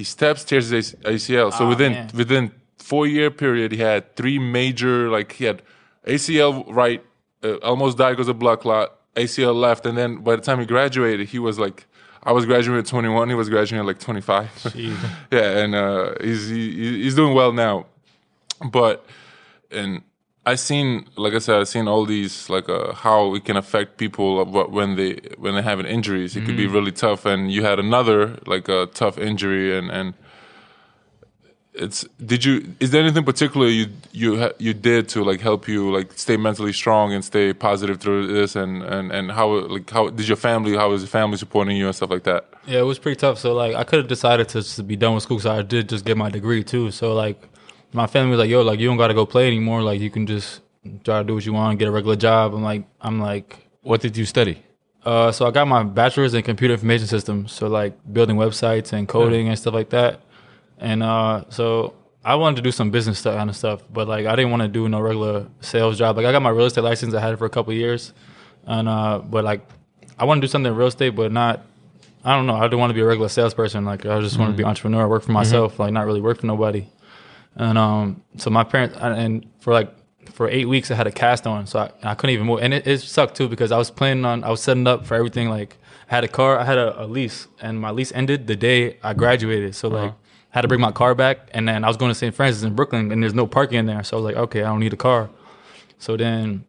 He steps, tears his ACL. So Ah, within man. within four year period, he had three major like he had ACL right, uh, almost died because of blood clot, ACL left, and then by the time he graduated, he was like. I was graduating at 21. He was graduating at like 25. *laughs* Yeah, and uh, he's he, he's doing well now. But and I seen, like I said, I've seen all these like uh, how it can affect people when they when they have injuries. It could be really tough. And you had another like a tough injury, and and it's did you is there anything particular you you you did to like help you like stay mentally strong and stay positive through this and and and how like how did your family how was your family supporting you and stuff like that Yeah, it was pretty tough. So like, I could have decided to just be done with school, so I did just get my degree too. So like, my family was like, "Yo, like you don't got to go play anymore. Like you can just try to do what you want, get a regular job." I'm like, I'm like, What did you study? uh, so I got my bachelor's in computer information systems, so like building websites and coding and stuff like that. And uh, so I wanted to do some business stuff kind of stuff, but like I didn't want to do no regular sales job. Like I got my real estate license, I had it for a couple of years, and uh, but like I want to do something in real estate, but not. I don't know. I don't want to be a regular salesperson. Like I just want to be an entrepreneur, work for myself, like not really work for nobody. And um, so my parents and for like for eight weeks I had a cast on, so I, I couldn't even move, and it, it sucked too because I was planning on I was setting up for everything. Like I had a car, I had a, a lease, and my lease ended the day I graduated. So like I had to bring my car back, and then I was going to St. Francis in Brooklyn, and there's no parking in there, so I was like, okay, I don't need a car. So then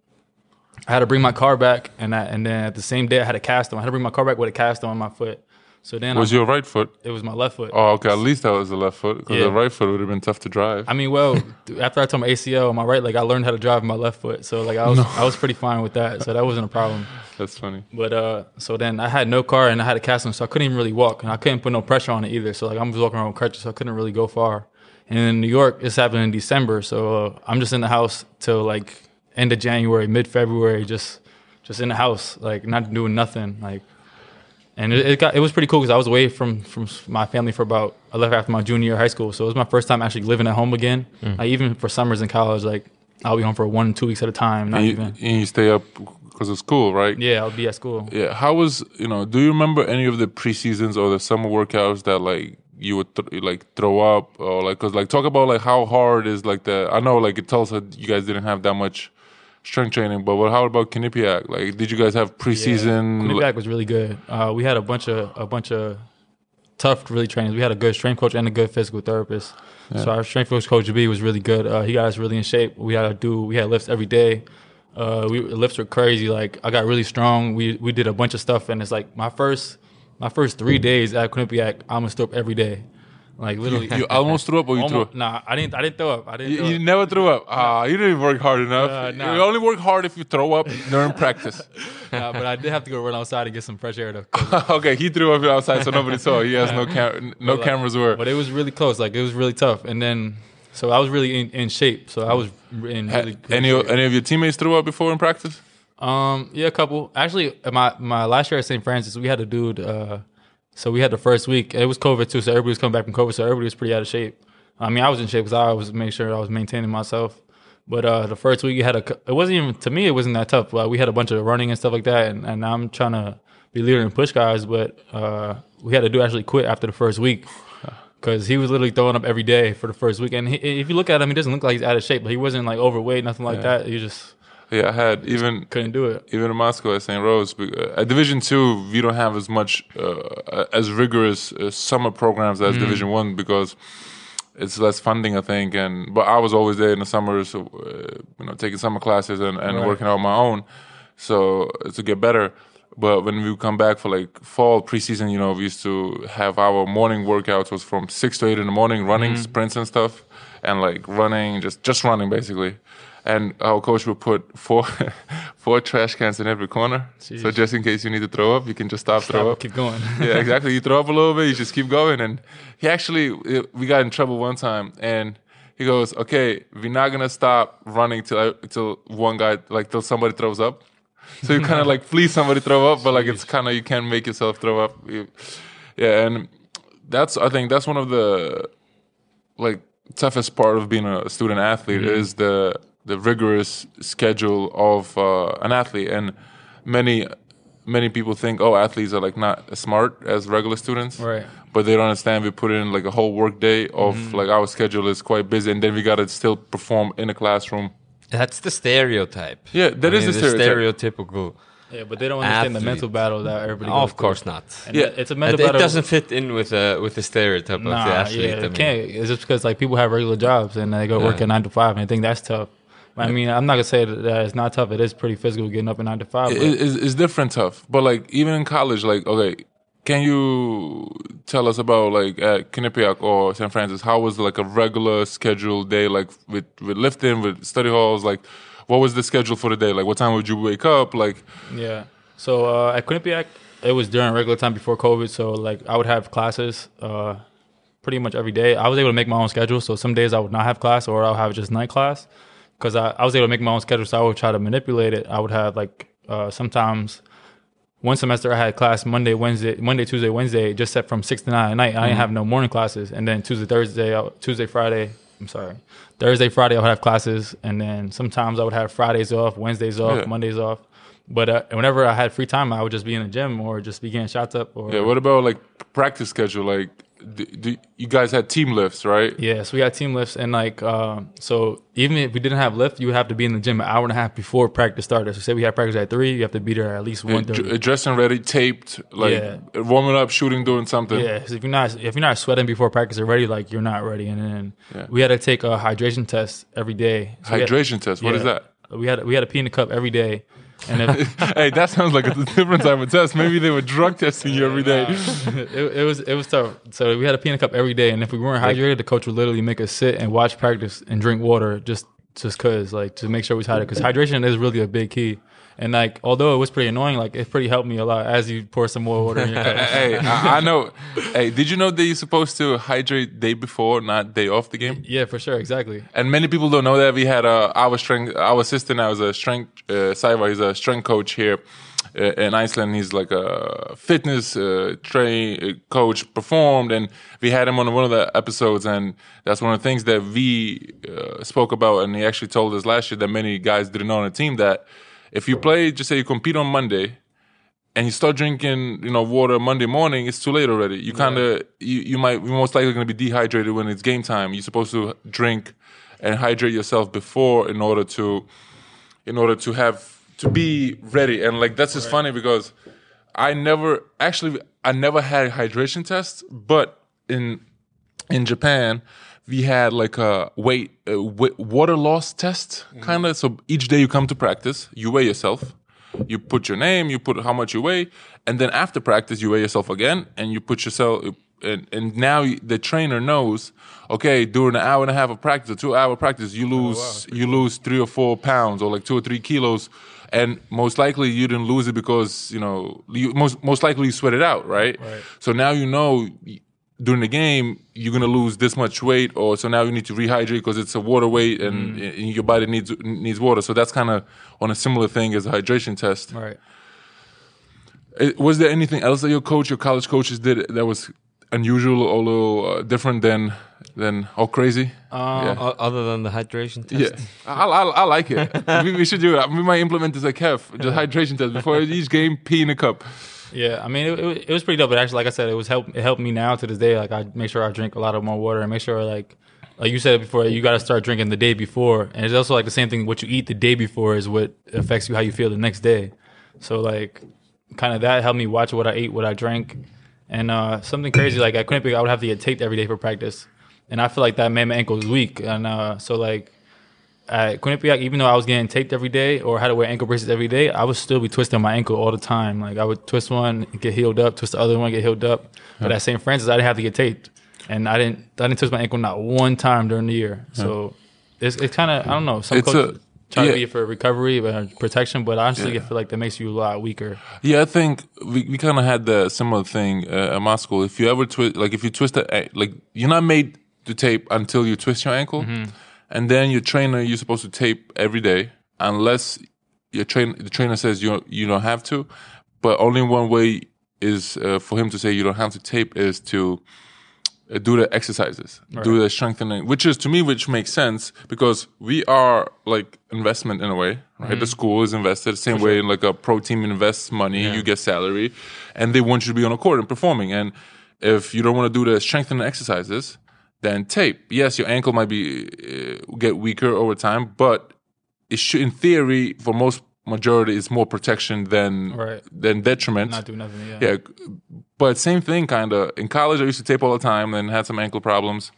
I had to bring my car back, and I, and then at the same day I had a cast on. I had to bring my car back with a cast on my foot. So then was I, your right foot it was my left foot. oh okay at least that was the left foot because Yeah. the right foot would have been tough to drive I mean, well, after I tore my ACL on my right leg, I learned how to drive my left foot. So like I was I was pretty fine with that. So that wasn't a problem. *laughs* that's funny But uh, so then I had no car and I had a cast on, so I couldn't even really walk, and I couldn't put no pressure on it either. So like I'm just walking around with crutches, so I couldn't really go far. And in New York, it's happening in December, so uh, I'm just in the house till like end of January, mid February, just just in the house, like not doing nothing, like. And it, it got it was pretty cool because I was away from from my family for about I left after my junior year of high school, so it was my first time actually living at home again. Mm. Like even for summers in college, like I'll be home for one two weeks at a time, not and you, even. and you stay up because of school right Yeah, I'll be at school. yeah how was you know do you remember any of the preseasons or the summer workouts that like you would th- like throw up or like because like talk about like how hard is like the i know like it tells that you guys didn't have that much strength training but what how about Quinnipiac? like did you guys have preseason Yeah. Quinnipiac was really good. Uh, we had a bunch of a bunch of tough really trainers. We had a good strength coach and a good physical therapist. So our strength coach, Coach B, was really good. Uh, he got us really in shape. We had to do we had lifts every day. Uh, we lifts were crazy. Like I got really strong. We we did a bunch of stuff, and it's like my first my first three days at Quinnipiac, I almost threw up every day. Like literally, you *laughs* almost threw up or you threw up nah, I didn't. I didn't throw up. I didn't. You, you never threw up. Ah, you didn't work hard enough. Uh, nah. You only work hard if you throw up during *laughs* practice. Nah, but I did have to go run outside and get some fresh air though. *laughs* okay, he threw up outside, so nobody saw. He has no cam- no like- cameras were. But it was really close. Like it was really tough. And then, so I was really in, in shape. So I was in really good any shape. any of your teammates threw up before in practice? Um, yeah, a couple. Actually, my my last year at St. Francis, we had a dude. Uh, so we had the first week. It was COVID too, so everybody was coming back from COVID. So everybody was pretty out of shape. I mean, I was in shape because I was making sure I was maintaining myself. But uh, the first week, you had a. It wasn't even to me. It wasn't that tough. Uh, we had a bunch of running and stuff like that, and, and I'm trying to be leader and push guys. But uh, we had to do actually quit after the first week because he was literally throwing up every day for the first week. And he, if you look at him, he doesn't look like he's out of shape, but he wasn't like overweight, nothing like that. He just Yeah, I had even couldn't do it. even in Moscow at St. Rose. uh, At Division Two, we don't have as much uh, as rigorous uh, summer programs as Division One because it's less funding, I think. And but I was always there in the summers, so, uh, you know, taking summer classes and, and Right. working out on my own, so uh, to get better. But when we would come back for like fall preseason, you know, we used to have our morning workouts was from six to eight in the morning, running sprints and stuff, and like running, just just running basically. And our coach would put four *laughs* four trash cans in every corner, so just in case you need to throw up, you can just stop, throw up. Keep going. *laughs* yeah, exactly. You throw up a little bit, you just keep going. And he actually, we got in trouble one time, and he goes, "Okay, we're not gonna stop running till uh, till one guy, like till somebody throws up." So you kind of like please somebody throw up, but like it's kind of you can't make yourself throw up. Yeah, and that's I think that's one of the like toughest part of being a student athlete mm-hmm. is the the rigorous schedule of uh, an athlete, and many many people think, oh, athletes are like not as smart as regular students, Right. But they don't understand we put in like a whole work day of Mm-hmm. like our schedule is quite busy, and then we gotta still perform in a classroom. That's the stereotype. Yeah, that that is is the stereotypical. Yeah, but they don't understand the mental battle that everybody. Oh, goes of course through. not. And Yeah. it's a It, mental it battle. doesn't fit in with uh, with the stereotype of the Nah, athlete. yeah, I mean. can't. It's just because like people have regular jobs and they go work Yeah. at nine to five, and I think that's tough. I mean, I'm not gonna say that it's not tough. It is pretty physical getting up at nine to five. It, it's, it's different tough, but like even in college, like okay, can you tell us about like at Quinnipiac or San Francisco? How was like a regular scheduled day, like with with lifting, with study halls? Like, what was the schedule for the day? Like, what time would you wake up? Like, Yeah. So uh, at Quinnipiac, it was during regular time before COVID. So like I would have classes uh, pretty much every day. I was able to make my own schedule. So some days I would not have class or I'll have just night class because I, I was able to make my own schedule. So I would try to manipulate it. I would have like uh, sometimes one semester I had class Monday, Wednesday, Monday, Tuesday, Wednesday, just set from six to nine at night. I didn't have no morning classes, and then Tuesday, Thursday, Tuesday, Friday. I'm sorry, Thursday, Friday I would have classes, and then sometimes I would have Fridays off, Wednesdays off, Yeah. Mondays off. But uh, whenever I had free time, I would just be in the gym or just be getting shots up. Or yeah, what about like practice schedule? Like, do, do, you guys had team lifts, right? Yeah, so we had team lifts, and like, uh, so even if we didn't have lift, you would have to be in the gym an hour and a half before practice started. So say we had practice at three, you have to be there at least one thirty. uh, dressing ready, taped, like Yeah. warming up, shooting, doing something. Yeah, 'cause if you're not if you're not sweating before practice already, like you're not ready. And then Yeah. we had to take a hydration test every day. So we had- Hydration test. What is that? We had we had a pee in the cup every day, and if, *laughs* hey, that sounds like a *laughs* different type of test. Maybe they were drug testing you every day. it, it was it was tough. So we had a peanut cup every day, and if we weren't hydrated, the coach would literally make us sit and watch practice and drink water just just cause like to make sure we was hydrated. Because hydration is really a big key. And like although it was pretty annoying, like it pretty helped me a lot as you pour some more water in your *laughs* cup. hey, I, I know. Hey, did you know that you're supposed to hydrate day before, not day off the game? yeah, for sure, exactly. And many people don't know that we had uh, our strength, our assistant I was a strength, uh, Saiva, he's a strength coach here in Iceland. He's like a fitness uh, train uh, coach, performed, and we had him on one of the episodes, and that's one of the things that we uh, spoke about. And he actually told us last year that many guys didn't know on the team that if you play, just say you compete on Monday, and you start drinking, you know, water Monday morning, it's too late already. You kind of, you, you might, you're most likely going to be dehydrated when it's game time. You're supposed to drink and hydrate yourself before in order to, in order to have to be ready. And like that's just funny because I never actually I never had a hydration tests, but in in Japan we had like a weight a wa- water loss test mm-hmm. kind of. So each day you come to practice, you weigh yourself. You put your name, you put how much you weigh, and then after practice you weigh yourself again, and you put yourself. And, and now the trainer knows, okay, during an hour and a half of practice, or two hour practice, you oh, lose you lose three or four pounds or like two or three kilos, and most likely you didn't lose it because you know you most most likely you sweat it out, right? Right. So now you know during the game you're gonna lose this much weight, or so now you need to rehydrate because it's a water weight mm-hmm. and, and your body needs needs water. So that's kind of on a similar thing as a hydration test. Right. Was there anything else that your coach, your college coaches did that was unusual or a little uh, different than than all crazy? yeah. O- Other than the hydration test. Yeah, I, I, I like it. *laughs* we, we should do it. We might implement this at Kev, just hydration test before each game. Pee in a cup. Yeah, I mean, it, it, it was pretty dope. But actually, like I said, it was help. It helped me now to this day. Like I make sure I drink a lot of more water and make sure like. Like you said before, you got to start drinking the day before, and it's also like the same thing. What you eat the day before is what affects you how you feel the next day. So like, kind of that helped me watch what I ate, what I drank, and uh, something crazy like at Quinnipiac, I would have to get taped every day for practice, and I feel like that made my ankles weak. And uh, so like I couldn't Quinnipiac, even though I was getting taped every day or had to wear ankle braces every day, I would still be twisting my ankle all the time. Like I would twist one, get healed up, twist the other one, get healed up. But at St. Francis, I didn't have to get taped, and I didn't. I didn't twist my ankle not one time during the year. So it's it's kind of I don't know. Some It's coaches a- try yeah. to be for recovery but protection, but honestly, I feel like that makes you a lot weaker. Yeah, I think we, we kind of had the similar thing uh, at my school. If you ever twist, like if you twist a, like you're not made to tape until you twist your ankle, and then your trainer you're supposed to tape every day unless your train the trainer says you you don't have to, but only one way is uh, for him to say you don't have to tape is to uh, do the exercises, do the strengthening, which is to me, which makes sense because we are like investment in a way, right? The school is invested the same way in like a pro team invests money, you get salary, and they want you to be on a court and performing. And if you don't want to do the strengthening exercises, then tape. Yes, your ankle might be uh, get weaker over time, but it should, in theory, for most majority, is more protection than Right. than detriment. Not do nothing. Yeah. Yeah, but same thing, kind of. In college, I used to tape all the time, and had some ankle problems.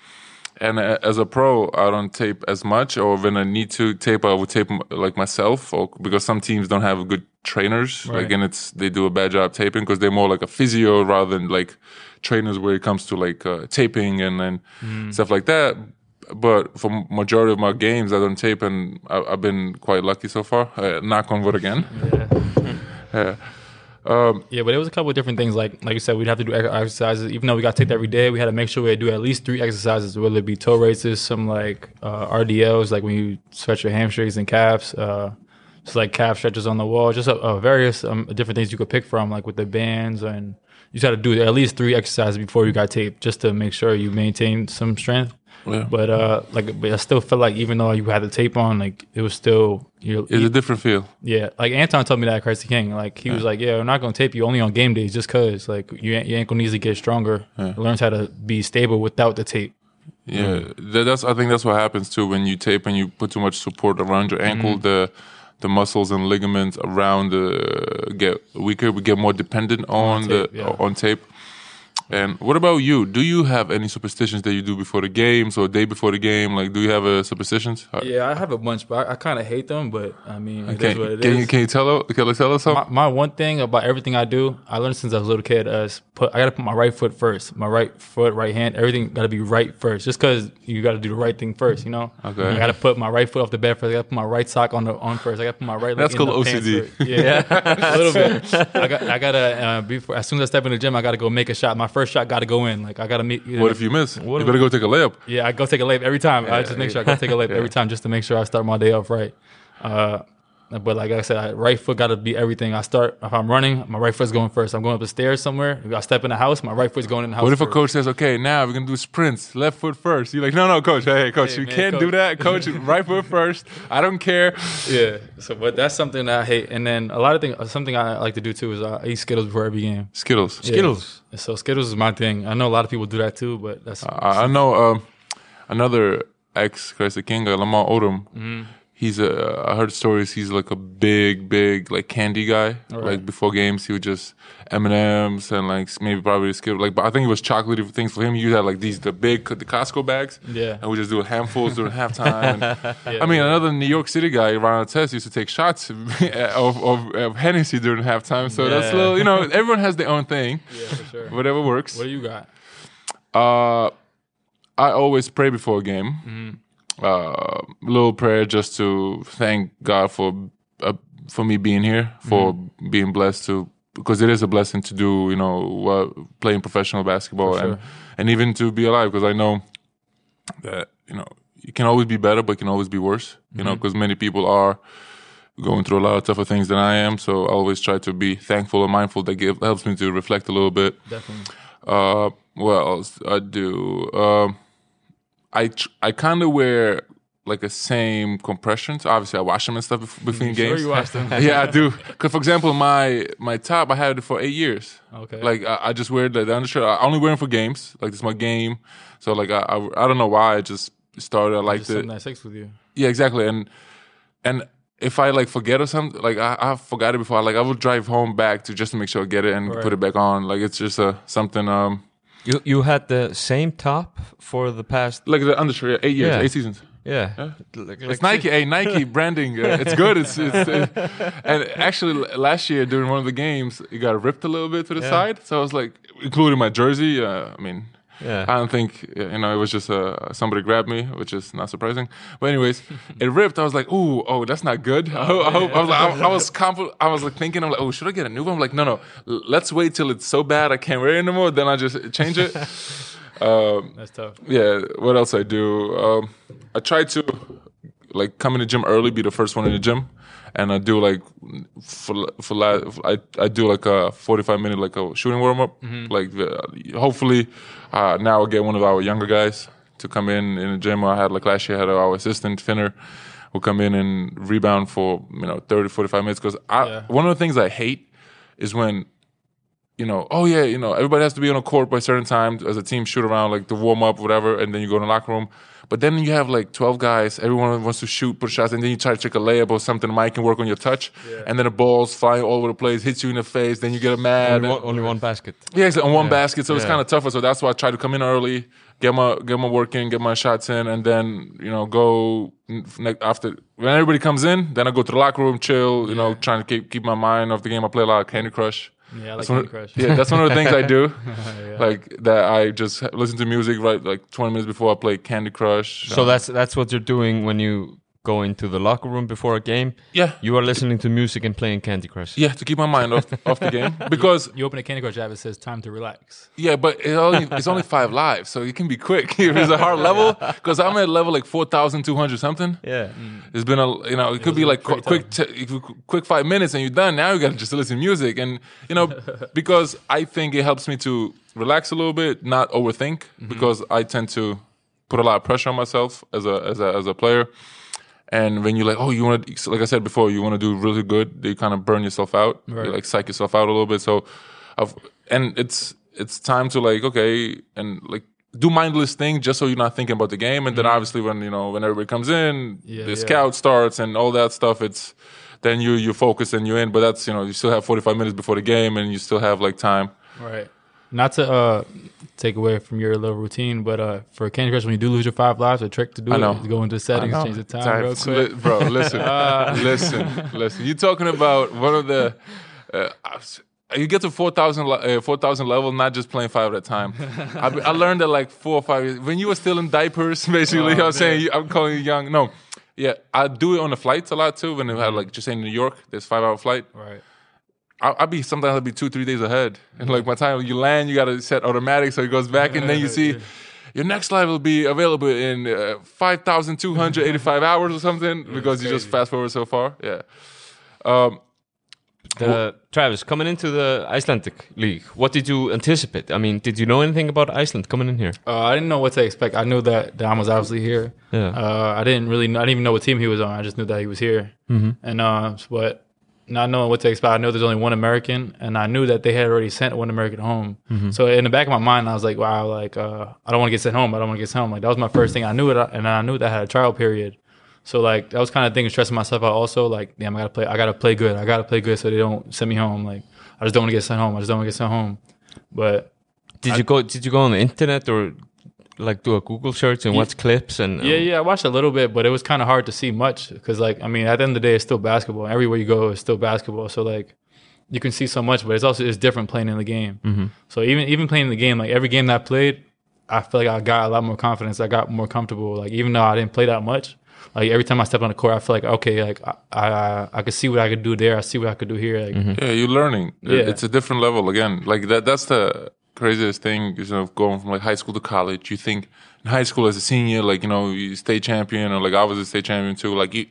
And uh, as a pro, I don't tape as much, or when I need to tape, I would tape m- like myself, or because some teams don't have good trainers, like, Right. and it's they do a bad job taping because they're more like a physio rather than like trainers where it comes to like uh, taping and and stuff like that. But for majority of my games, I don't tape, and I, I've been quite lucky so far. Uh, knock on wood again. Yeah. *laughs* Yeah, but it was a couple of different things. Like like you said, we'd have to do exercises. Even though we got taped every day, we had to make sure we had do at least three exercises, whether it be toe raises, some like uh, RDLs, like when you stretch your hamstrings and calves, uh, just like calf stretches on the wall, just uh, uh, various um, different things you could pick from, like with the bands. And you just had to do at least three exercises before you got taped, just to make sure you maintain some strength. Yeah. But uh, like, but I still feel like even though you had the tape on, like it was still you. It's a different feel. Yeah, like Anton told me that at Christ the King. Like he was like, "Yeah, we're not gonna tape you only on game days, just cause like your, your ankle needs to get stronger. It learns how to be stable without the tape." Yeah, that, that's. I think that's what happens too when you tape and you put too much support around your ankle. Mm-hmm. The the muscles and ligaments around the get weaker. We get more dependent on, tape, the yeah. on tape. And what about you? Do you have any superstitions that you do before the games or day before the game? Like, do you have uh, superstitions? Uh, Yeah, I have a bunch, but I, I kind of hate them. But I mean, it is Can, what it can is. you can you tell can you tell us my, something? my one thing about everything I do, I learned since I was a little kid. Is put I gotta put my right foot first. My right foot, right hand, everything gotta be right first. Just because you gotta do the right thing first, you know. Okay. I gotta put my right foot off the bed first. I gotta put my right sock on the on first. I gotta put my right. leg That's called OCD. first. Yeah, *laughs* a little bit. *laughs* I got I gotta uh, before as soon as I step in the gym, I gotta go make a shot. My first shot gotta go in. Like I gotta make. What if you miss? What you better go take a layup. Yeah, I go take a layup every time. I just make sure I go take a layup *laughs* Yeah. every time just to make sure I start my day off right. Uh, but like I said, I, right foot got to be everything. I start if I'm running, my right foot's going first. I'm going up the stairs somewhere. If I step in the house, my right foot's going in the house. What if a coach says, "Okay, now we're gonna do sprints, left foot first? You're like, "No, no, coach. Hey, hey, coach, Hey, you man, can't do that, coach. *laughs* right foot first. I don't care." Yeah. So, but that's something that I hate. And then a lot of things. Something I like to do too is uh, I eat Skittles before every game. Skittles. Yeah. Skittles. So Skittles is my thing. I know a lot of people do that too, but that's I, I know um, another ex Christ the King, Lamar Odom. Mm-hmm. He's a. I heard stories. He's like a big, big like candy guy. Right. Like before games, he would just M and M's and like maybe probably Skittles. Like, but I think it was chocolatey things for him. He had like these the big the Costco bags. Yeah. and we just do handfuls during *laughs* halftime. And, I mean, another New York City guy, Ron Artest, used to take shots *laughs* of, of, of Hennessy during halftime. So that's a little, you know, *laughs* everyone has their own thing. yeah, for sure. Whatever works. What do you got? Uh, I always pray before a game. Mm-hmm. Uh, little prayer just to thank God for uh, for me being here, for Mm-hmm. being blessed to because it is a blessing to do, you know, uh, playing professional basketball For and and even to be alive because I know that you know you can always be better, but it can always be worse. You know, Mm-hmm. because many people are going through a lot of tougher things than I am. So I always try to be thankful and mindful. That give, helps me to reflect a little bit. Definitely. Uh, what else I do? Um, I tr- I kind of wear like the same compressions. Obviously, I wash them and stuff bef- between Sure, games. you watch them. *laughs* yeah, I do. Because for example, my my top I had it for eight years. Okay. Like I, I just wear the, the undershirt. I only wear them for games. Like it's my game. So like I, I I don't know why I just started. I like Just the something that sticks with you. yeah exactly and and if I like forget or something, like I, I forgot it before. Like I would drive home back to just to make sure I get it and Right. put it back on. Like it's just a something. Um, You you had the same top for the past like the undershirt, yeah, eight years, Yeah. eight seasons. yeah. It's Like- like Nike, hey Nike *laughs* branding. Uh, it's good. It's, it's uh, *laughs* and actually last year during one of the games, it got ripped a little bit to the Yeah. side. So I was like, including my jersey. Uh, I mean, Yeah. I don't think you know. It was just uh, somebody grabbed me, which is not surprising. But anyways, *laughs* it ripped. I was like, ooh, oh, that's not good. *laughs* I hope. I, hope I was like, I, I was *laughs* confident. I was like thinking, I'm like, oh, should I get a new one? I'm like, no, no. Let's wait till it's so bad I can't wear it anymore. Then I just change it. um, That's tough. yeah what else i do um i try to like come in the gym early, be the first one in the gym, and I do like for for I I do like a forty five minute like a shooting warm up. Like uh, hopefully uh, now I get one of our younger guys to come in in the gym. I had like last year I had our assistant Finner who come in and rebound for you know 30 45 minutes because I Yeah. one of the things I hate is when you know, oh yeah, you know, everybody has to be on a court by a certain time as a team shoot around, like the warm up, whatever, and then you go in the locker room. But then you have like 12 guys, everyone wants to shoot, put shots, and then you try to check a layup or something. Mike can work on your touch, and then the ball's flying all over the place, hits you in the face, then you get a mad. Only one, only one basket. Yeah, it's on one basket, so it's kind of tougher. So that's why I try to come in early, get my get my work in, get my shots in, and then you know go after when everybody comes in. Then I go to the locker room, chill. You know, trying to keep keep my mind off the game. I play a lot of Candy Crush. Yeah, like That's one Candy of- Crush. Yeah, that's one of the things I do. *laughs* *laughs* Like that, I just listen to music right like 20 minutes before I play Candy Crush. So Um, that's that's what you're doing when you go into the locker room before a game. yeah, You are listening to music and playing Candy Crush. yeah, to keep my mind off off the game *laughs* because You open a Candy Crush app, it says time to relax. Yeah, but it only, it's only five lives, so it can be quick. *laughs* if it's a hard level, because I'm at level like four thousand two hundred something. Yeah. Mm. It's been a you know it could be like qu- quick t- quick five minutes and you're done. Now you got to just listen to music and you know *laughs* because I think it helps me to relax a little bit, not overthink mm-hmm. because I tend to put a lot of pressure on myself as a as a as a player. And when you like, oh, you want to, like I said before, you want to do really good, you kind of burn yourself out, you like psych yourself out a little bit. So, I've, and it's it's time to like, okay, and like do mindless things just so you're not thinking about the game. And then mm-hmm. obviously when you know when everybody comes in, Yeah, the yeah. scout starts and all that stuff. It's then you you focus and you're in. But that's you know you still have 45 minutes before the game, and you still have like time. Right. Not to uh, take away from your little routine, but uh, for Candy Crush, when you do lose your five lives, a trick to do it know. is go into settings, change the time real quick. li- bro. Listen, *laughs* *laughs* listen, listen. You talking about one of the? Uh, you get to 4,000 le- uh, 4,000 level, not just playing five at a time. I, I learned that like four or five years when you were still in diapers. *laughs* Basically, Oh, I'm saying you, I'm calling you young. No, yeah, I do it on the flights a lot too. When I had like just in New York, there's five hour flight. Right. I'll, I'll be sometimes I'll be two three days ahead, and like my time you land, you got to set automatic so it goes back, and then you *laughs* see your next live will be available in uh, five thousand two hundred eighty five *laughs* hours or something because you just fast forward so far. Yeah. Um, Uh, Travis, coming into the Icelandic League, what did you anticipate? I mean, did you know anything about Iceland coming in here? Uh, I didn't know what to expect. I knew that Dom was obviously here. Yeah. Uh, I didn't really. I didn't even know what team he was on. I just knew that he was here. Mm-hmm. And uh, but not knowing what to expect, I know there's only one American, and I knew that they had already sent one American home. So in the back of my mind, I was like, "Wow, like uh, I don't want to get sent home. I don't want to get sent home." Like that was my first thing. I knew it, and I knew that I had a trial period. So like that was kind of thing stressing myself out. Also, like, damn, I gotta play. I gotta play good. I gotta play good so they don't send me home. Like I just don't want to get sent home. I just don't want to get sent home. But Did you go? Did you go on the internet or like do a Google search and watch clips and? um, Yeah, yeah, I watched a little bit, but it was kind of hard to see much because, like, I mean, at the end of the day, it's still basketball. Everywhere you go, it's still basketball. So, like, you can see so much, but it's also it's different playing in the game. Mm-hmm. So even even playing in the game, like every game that I played, I feel like I got a lot more confidence. I got more comfortable. Like even though I didn't play that much, like every time I step on the court, I feel like okay, like I I, I could see what I could do there. I see what I could do here. Like, yeah, you're learning. Yeah. It's a different level again. Like that. That's the craziest thing. You know, going from like high school to college. You think in high school as a senior, like you know, you state champion, or like I was a state champion too. Like you.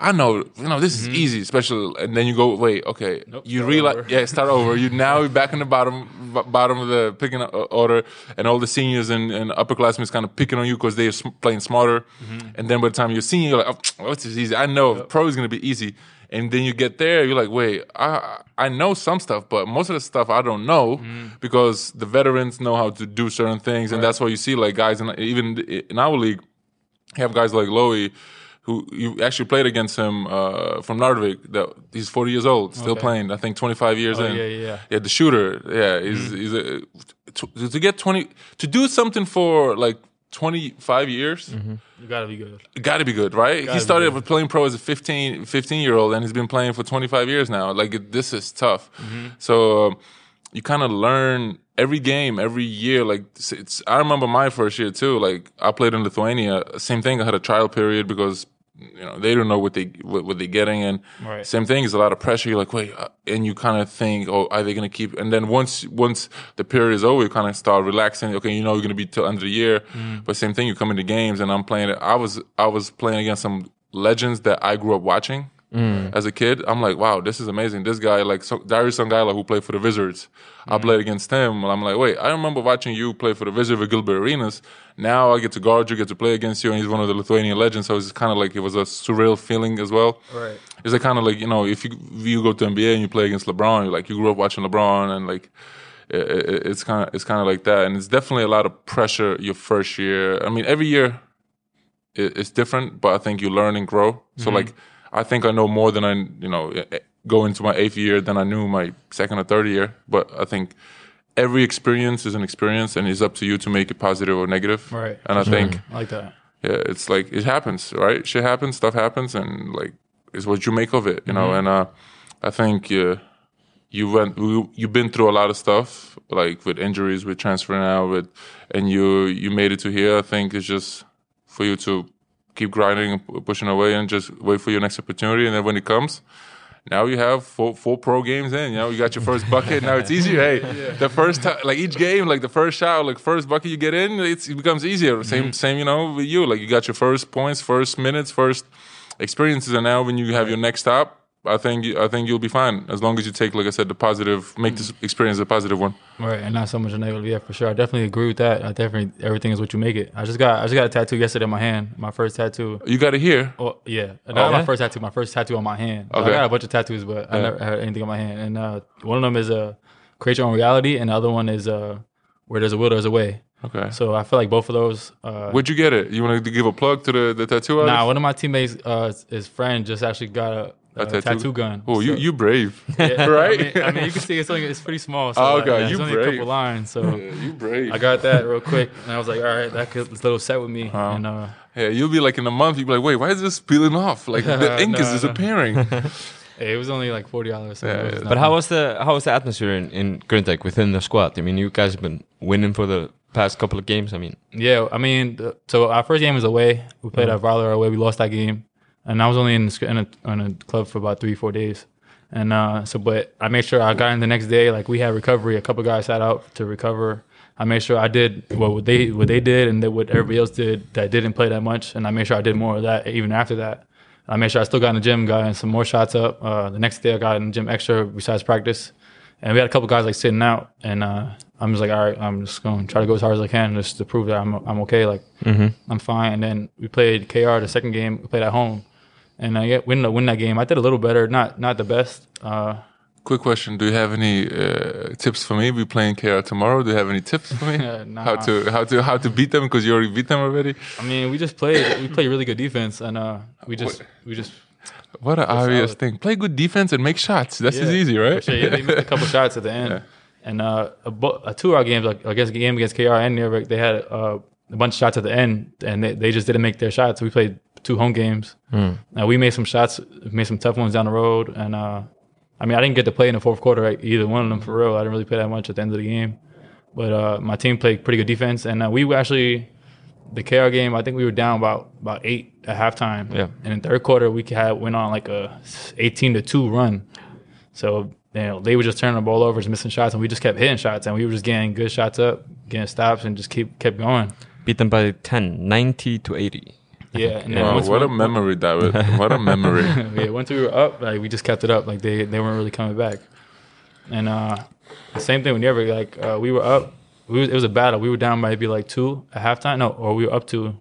I know, you know, this is mm-hmm. easy, especially, and then you go, wait, okay, you realize, over. yeah, start over. You *laughs* now you're back in the bottom, b- bottom of the picking order, and all the seniors and, and upperclassmen is kind of picking on you because they're sm- playing smarter. Mm-hmm. And then by the time you're senior, you're like, oh, what's this easy? I know pro is gonna be easy. And then you get there, you're like, wait, I I know some stuff, but most of the stuff I don't know mm-hmm. because the veterans know how to do certain things, and that's why you see like guys, in, even in our league, you have guys like Logi, who you actually played against him uh, from Njarðvík. That he's 40 years old, still Okay. playing. I think 25 years Oh, in. yeah, yeah. Yeah, the shooter. Yeah, mm-hmm. he's he's a, to, to get 20 to do something for like 25 years. Mm-hmm. You gotta be good. Got to be good, right? he Gotta started playing pro as a 15, 15 year old, and he's been playing for 25 years now. Like, it, this is tough. Mm-hmm. So, um, you kind of learn every game, every year. Like, it's, I remember my first year too. Like, I played in Lithuania. Same thing. I had a trial period because, you know, they don't know what they, what, what they're getting. And Right. same thing is a lot of pressure. You're like, wait, uh, and you kind of think, oh, are they going to keep? And then once, once the period is over, you kind of start relaxing. Okay, you know, you're going to be till end of the year. Mm. But same thing, you come into games and I'm playing it. I was, I was playing against some legends that I grew up watching as a kid. I'm like, wow, this is amazing. This guy, like so, Darius Songaila, who played for the Wizards, I played against him. And I'm like, wait, I remember watching you play for the Wizards with Gilbert Arenas. Now I get to guard you, get to play against you, and he's one of the Lithuanian legends. So it's kind of like it was a surreal feeling as well. Right. It's like kind of like you know, if you if you go to NBA and you play against LeBron, you're like you grew up watching LeBron, and like it, it, it's kind of it's kind of like that. And it's definitely a lot of pressure your first year. I mean, every year it's different, but I think you learn and grow. So Mm-hmm. like I think I know more than I you know eh, go into my eighth year than I knew my second or third year. But I think every experience is an experience, and it's up to you to make it positive or negative. Right. And I think I like that. yeah, it's like it happens, right? Shit happens, stuff happens, and like it's what you make of it, you know. And uh, I think uh, you went, you, you've been through a lot of stuff, like with injuries, with transferring out, with, and you you made it to here. I think it's just for you to keep grinding and pushing away, and just wait for your next opportunity, and then when it comes. Now you have four, four pro games in. You know, you got your first bucket. Now it's easier. Hey, *laughs* the first time, like each game, like the first shot, like first bucket you get in, it's, it becomes easier. Mm-hmm. Same, same. You know, with you, like you got your first points, first minutes, first experiences, and now when you have your next stop, I think I think you'll be fine as long as you take, like I said, the positive, make this experience a positive one. Right, and not so much a negative. Yeah, for sure. I definitely agree with that. I definitely everything is what you make it. I just got I just got a tattoo yesterday on my hand. My first tattoo. You got it here. Well, yeah, not Oh, my yeah? first tattoo. My first tattoo on my hand. Okay. I got a bunch of tattoos, but I never had anything on my hand. And uh, one of them is uh, create your own reality, and the other one is uh, where there's a will, there's a way. Okay. So I feel like both of those. Uh, Where'd you get it? You want to give a plug to the, the tattoo artist? nah, one of my teammates, uh, his friend, just actually got a, a, tattoo? tattoo? gun. Oh, you So- you brave, *laughs* Yeah, *laughs* right? I mean, I mean, you can see it's only it's pretty small. So ah, Oh, like, okay, it's you only a brave. couple lines. So Yeah, you brave. I got that real quick, and I was like, all right, that could, this little set with me. Uh-huh. And uh, Yeah, you'll be like in a month. You'll be like, wait, why is this peeling off? *laughs* Like the ink is No, no. disappearing. hey, it was only like forty dollars. Yeah, yeah. But how was the how was the atmosphere in in Grindavik within the squad? I mean, you guys have been winning for the past couple of games. I mean, Yeah, I mean, so our first game was away. We played uh-huh. at Valur away. We lost that game, and I was only in, in, a, in a club for about three, four days. And uh, so, but I made sure I got in the next day. Like we had recovery. A couple guys sat out to recover. I made sure I did what they what they did and that what everybody else did that didn't play that much. And I made sure I did more of that even after that. I made sure I still got in the gym, got in some more shots up. Uh, the next day I got in the gym extra besides practice. And we had a couple guys like sitting out, and uh, I'm just like, all right, I'm just going to try to go as hard as I can just to prove that I'm I'm okay, like I'm fine. And then we played KR the second game. We played at home, and I get win win that game. I did a little better, not not the best. Uh, Quick question: Do you have any uh, tips for me? We playing KR tomorrow. Do you have any tips for me? *laughs* Nah. How to how to how to beat them? Because you already beat them already. I mean, we just played we play really good defense, and uh, we just we just What an obvious solid. thing. Play good defense and make shots. That's Yeah, is easy, right? sure. Yeah, they missed a couple shots at the end, Yeah. and uh, a, a two of our games, like against game against KR and Nuremberg, they had uh, a bunch of shots at the end, and they, they just didn't make their shots. We played two home games. Now we made some shots, made some tough ones down the road, and uh, I mean, I didn't get to play in the fourth quarter either one of them for real. I didn't really play that much at the end of the game, but uh, my team played pretty good defense, and uh, we were actually the KR game. I think we were down about about eight at halftime. Yeah. and in third quarter we had went on like a eighteen to two run. So you know they were just turning the ball over, just missing shots, and we just kept hitting shots, and we were just getting good shots up, getting stops, and just keep kept going. beat them by 10, 90 to 80. Yeah, *laughs* and Wow, what a we- memory, David. What a memory. *laughs* yeah, once we were up, like we just kept it up. Like they they weren't really coming back. And uh the same thing with Nuremberg. Like uh, we were up, we was, it was a battle. We were down by maybe like two at halftime, no, or we were up two,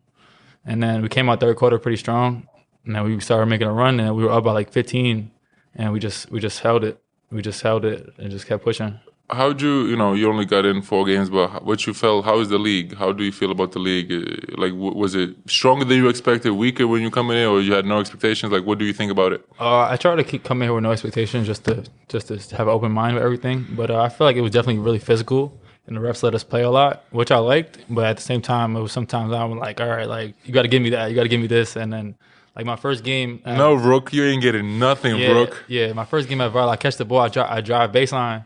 and then we came out third quarter pretty strong. And then we started making a run, and we were up by like 15, and we just we just held it. We just held it and just kept pushing. How'd you, you know, you only got in four games, but what you felt, how is the league? How do you feel about the league? Uh, Like, was it stronger than you expected, weaker when you come in, or you had no expectations? Like, what do you think about it? Uh, I try to keep coming here with no expectations, just to just to have an open mind with everything. But uh, I feel like it was definitely really physical, and the refs let us play a lot, which I liked. But at the same time, it was sometimes I'm like, all right, like you got to give me that, you got to give me this, and then like my first game, uh, No, Rook, you ain't getting nothing, yeah, Rook. yeah, my first game at Val, I catch the ball, I drive, I drive baseline,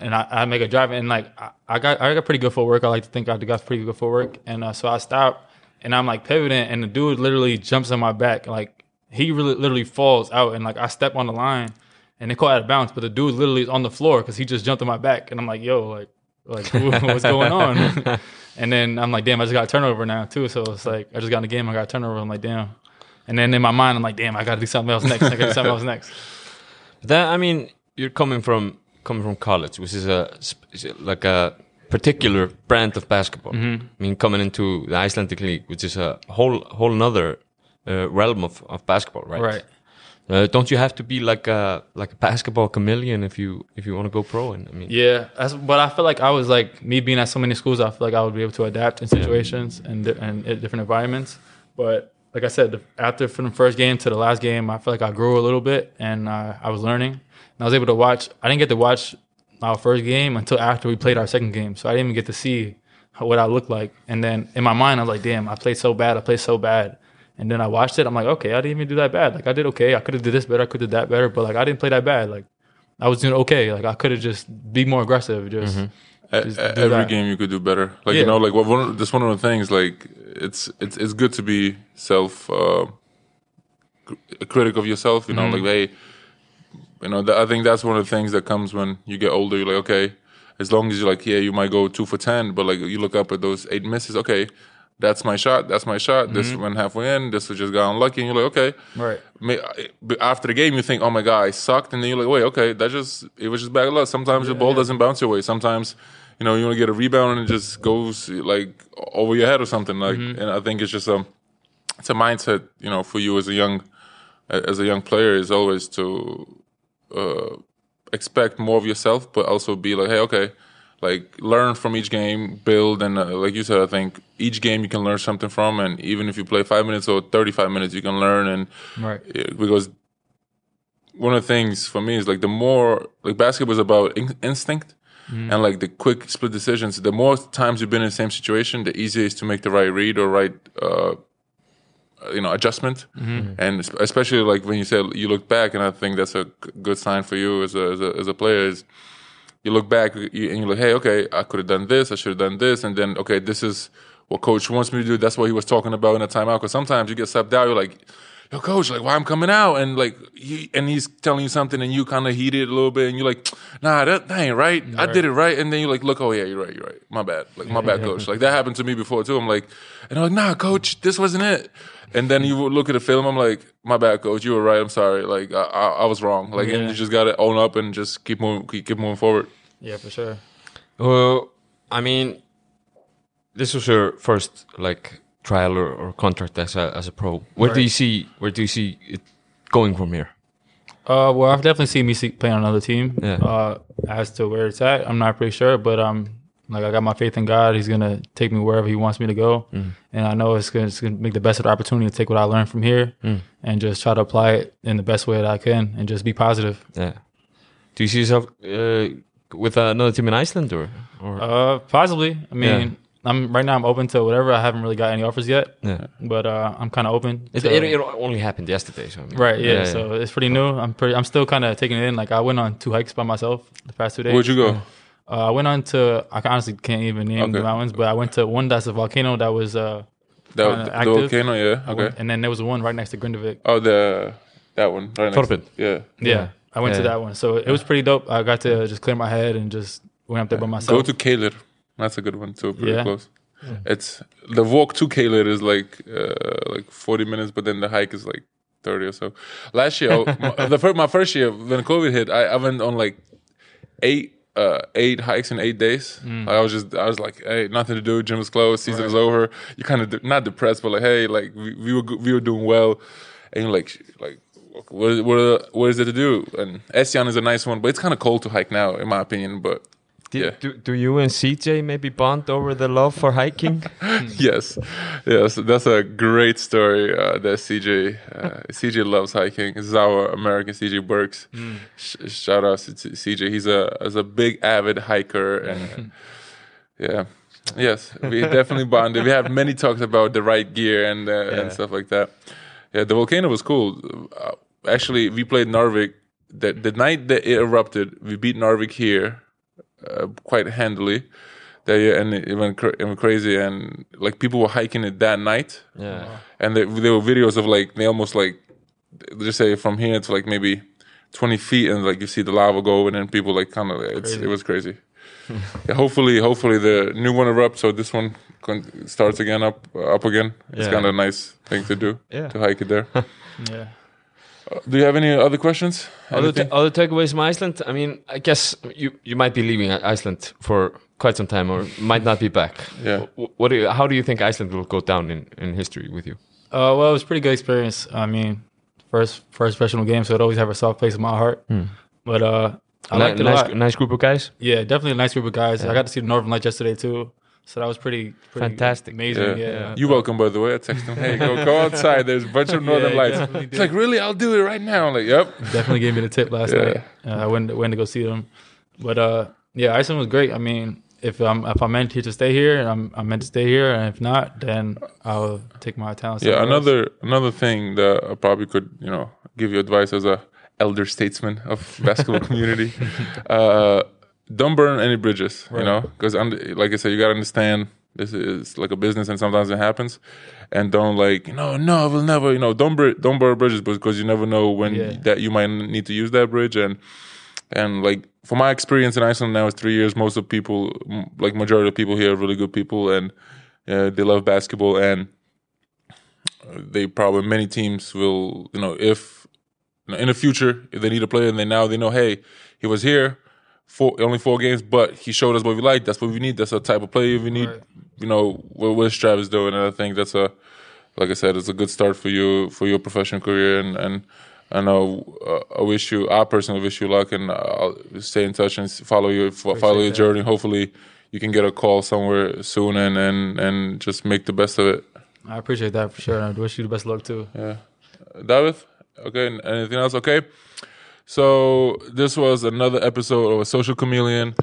and I, I make a drive, and like I, I got I got pretty good footwork. I like to think I got pretty good footwork, and uh, so I stop, and I'm like pivoting, and the dude literally jumps on my back, like he really literally falls out, and like I step on the line, and they call out of bounds, but the dude literally is on the floor because he just jumped on my back, and I'm like, yo, like like *laughs* what's going on? *laughs* and then I'm like, damn, I just got a turnover now too, so it's like I just got in the game, I got a turnover, I'm like, damn. And then in my mind, I'm like, damn, I got to do something else next. I got to do something else next. *laughs* That I mean, you're coming from coming from college, which is a is like a particular brand of basketball. Mm-hmm. I mean, coming into the Icelandic league, which is a whole whole another uh, realm of, of basketball, right? Right. Uh, don't you have to be like a like a basketball chameleon if you if you want to go pro? And I mean, Yeah, that's, but I feel like I was like me being at so many schools. I feel like I would be able to adapt in situations and and in different environments. But like I said, after from the first game to the last game, I feel like I grew a little bit and uh, I was learning. And I was able to watch. I didn't get to watch our first game until after we played our second game, so I didn't even get to see how, what I looked like. And then in my mind, I was like, "Damn, I played so bad. I played so bad." And then I watched it. I'm like, "Okay, I didn't even do that bad. Like I did okay. I could have did this better. I could have did that better. But like I didn't play that bad. Like I was doing okay. Like I could have just be more aggressive. Just E- Just every that. game you could do better. Like Yeah. you know, like what one that's one of the things. Like it's it's it's good to be self uh, cr- critic of yourself. You know, Mm-hmm. like hey, you know, th- I think that's one of the things that comes when you get older. You're like, okay, as long as you're like, yeah, you might go two for ten, but like you look up at those eight misses. Okay, that's my shot. That's my shot. This Mm-hmm. went halfway in. This was just got unlucky. And you're like, okay, right. But after the game, you think, "Oh my god, I sucked," and then you're like, "Wait, okay, that just it was just bad luck." Sometimes the ball doesn't bounce your way. Sometimes, you know, you want to get a rebound and it just goes like over your head or something. Like, and I think it's just a it's a mindset, you know, for you as a young as a young player is always to uh, expect more of yourself, but also be like, "Hey, okay." Like learn from each game, build, and uh, like you said, I think each game you can learn something from, and even if you play five minutes or thirty-five minutes, you can learn and Right. because one of the things for me is like the more like basketball is about in- instinct and like the quick split decisions. The more times you've been in the same situation, the easier it is to make the right read or right uh, Uh, you know adjustment. Mm-hmm. Mm-hmm. And especially like when you said you look back, and I think that's a good sign for you as a as a, as a player is you look back and you're like, hey, okay, I could have done this, I should have done this, and then okay, this is what coach wants me to do. That's what he was talking about in a timeout. Because sometimes you get subbed out, you're like, yo, coach, like why I'm coming out, and like, he, and he's telling you something, and you kind of heat it a little bit, and you're like, nah, that, that ain't right. I did it right, and then you're like, look, oh yeah, you're right, you're right, my bad, like my bad, *laughs* coach. Like that happened to me before too. I'm like, and I'm like, nah, coach, this wasn't it. And then you look at the film. I'm like, my bad, coach. You were right. I'm sorry. Like I, I, I was wrong. Like, and you just gotta own up and just keep moving, keep, keep moving forward. Yeah, for sure. Well, I mean, this was your first like trial or, or contract as a as a pro. Where do you see where do you see it going from here? Uh, well, I've definitely seen me see, play on another team. Yeah. Uh, as to where it's at, I'm not pretty sure, but um, like I got my faith in God. He's gonna take me wherever He wants me to go, and I know it's gonna, it's gonna make the best of the opportunity to take what I learned from here and just try to apply it in the best way that I can, and just be positive. Yeah. Do you see yourself uh, with another team in Iceland or or Uh, possibly. I mean, Yeah. I'm right now. I'm open to whatever. I haven't really got any offers yet, yeah? but uh, I'm kind of open. It, to- it, it only happened yesterday, so I mean, right, yeah, So it's pretty new. I'm pretty. I'm still kind of taking it in. Like I went on two hikes by myself the past two days. Where'd you go? Uh, I went on to. I honestly can't even name the mountains, but I went to one that's a volcano that was. Uh, That, Kinda the, the active. volcano, yeah. Okay. and then there was one right next to Grindavik. Oh, the that one. Right next. Torped. Yeah. Yeah, I went to that one, so it was pretty dope. I got to just clear my head and just went up there by myself. Go to Keilir. That's a good one too. Pretty Yeah. close. It's the walk to Keilir is like uh, like forty minutes, but then the hike is like thirty or so. Last year, my, *laughs* the first, my first year when COVID hit, I, I went on like eight uh, eight hikes in eight days. Mm. I was just I was like, hey, nothing to do. Gym was closed. Season was over. You're kind of de- not depressed, but like, hey, like we, we were we were doing well, and you're like like. What, what, what is there to do? And Esjan is a nice one, but it's kind of cold to hike now, in my opinion. But Do, Yeah. do, do you and CJ maybe bond over the love for hiking? *laughs* yes, yes, that's a great story. Uh, that CJ, uh, CJ loves hiking. This is our American CJ Burks. Sh- shout out to CJ. He's a is a big avid hiker, and yeah, yes, we definitely bonded. We have many talks about the right gear and uh, Yeah. and stuff like that. Yeah, the volcano was cool. Uh, actually, we played Njarðvík. The the night that it erupted, we beat Njarðvík here uh, quite handily. That year, and it went, cra- it went crazy, and like people were hiking it that night, yeah. and there, there were videos of like they almost like just say from here to like maybe twenty feet, and like you see the lava go, and then people like kind of it's Crazy. it was crazy. *laughs* yeah, hopefully, hopefully the new one erupts, so this one starts again up up again. It's Yeah. kind of a nice thing to do Yeah. to hike it there. *laughs* Uh, do you have any other questions? Other, ta- other takeaways from Iceland? I mean, I guess you, you might be leaving Iceland for quite some time or might not be back. Yeah. What do you, how do you think Iceland will go down in, in history with you? Uh, well, it was a pretty good experience. I mean, first first professional game, so it always have a soft place in my heart. But uh, I Ni- liked it a lot. nice group of guys. Yeah, definitely a nice group of guys. I got to see the Northern Lights yesterday too, so that was pretty, pretty Fantastic. amazing. Yeah. Yeah, You welcome, by the way. I text him, hey, go go outside. There's a bunch of *laughs* Northern Yeah, Lights. definitely It's like, really? I'll do it right now. I'm like, yep. definitely gave me the tip last Yeah. night. Uh, I went went to go see them, but uh, yeah, Iceland was great. I mean, if I'm if I'm meant here to stay here, and I'm I'm meant to stay here, and if not, then I'll take my talents. Yeah, somewhere else. another another thing that I probably could, you know, give you advice as a elder statesman of basketball *laughs* community. Uh, don't burn any bridges, you know, because like I said, you gotta understand this is like a business, and sometimes it happens. And don't like, no, no, I will never, you know, don't don't burn bridges because you never know when Yeah. that you might need to use that bridge and. And like for my experience in Iceland now, is three years. Most of people, like majority of people here, are really good people, and uh, they love basketball. And they probably many teams will you know if in the future if they need a player and they now they know hey he was here for only four games but he showed us what we like that's what we need that's the type of player we need Right. you know what, what Travis doing and I think that's a like I said it's a good start for you for your professional career and and I know uh, I wish you I personally wish you luck and I'll stay in touch and follow you fo- follow your that. journey hopefully you can get a call somewhere soon and and and just make the best of it I appreciate that for sure. and I wish you the best luck too. yeah. David? Okay, anything else? Okay. So this was another episode of a Social Chameleon.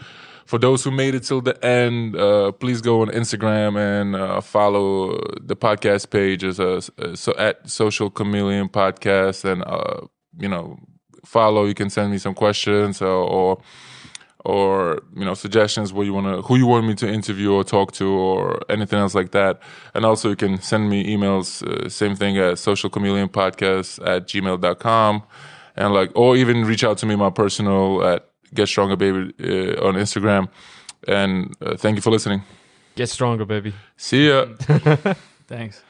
For those who made it till the end, uh, please go on Instagram and uh, follow the podcast page as a, so at Social Chameleon Podcast, and uh, you know, follow. You can send me some questions or, or you know suggestions where you want to who you want me to interview or talk to or anything else like that and also you can send me emails uh, same thing at social chameleon podcast at gmail.com and like or even reach out to me my personal at get stronger baby uh, on instagram and uh, thank you for listening Get stronger, baby. see ya *laughs* Thanks.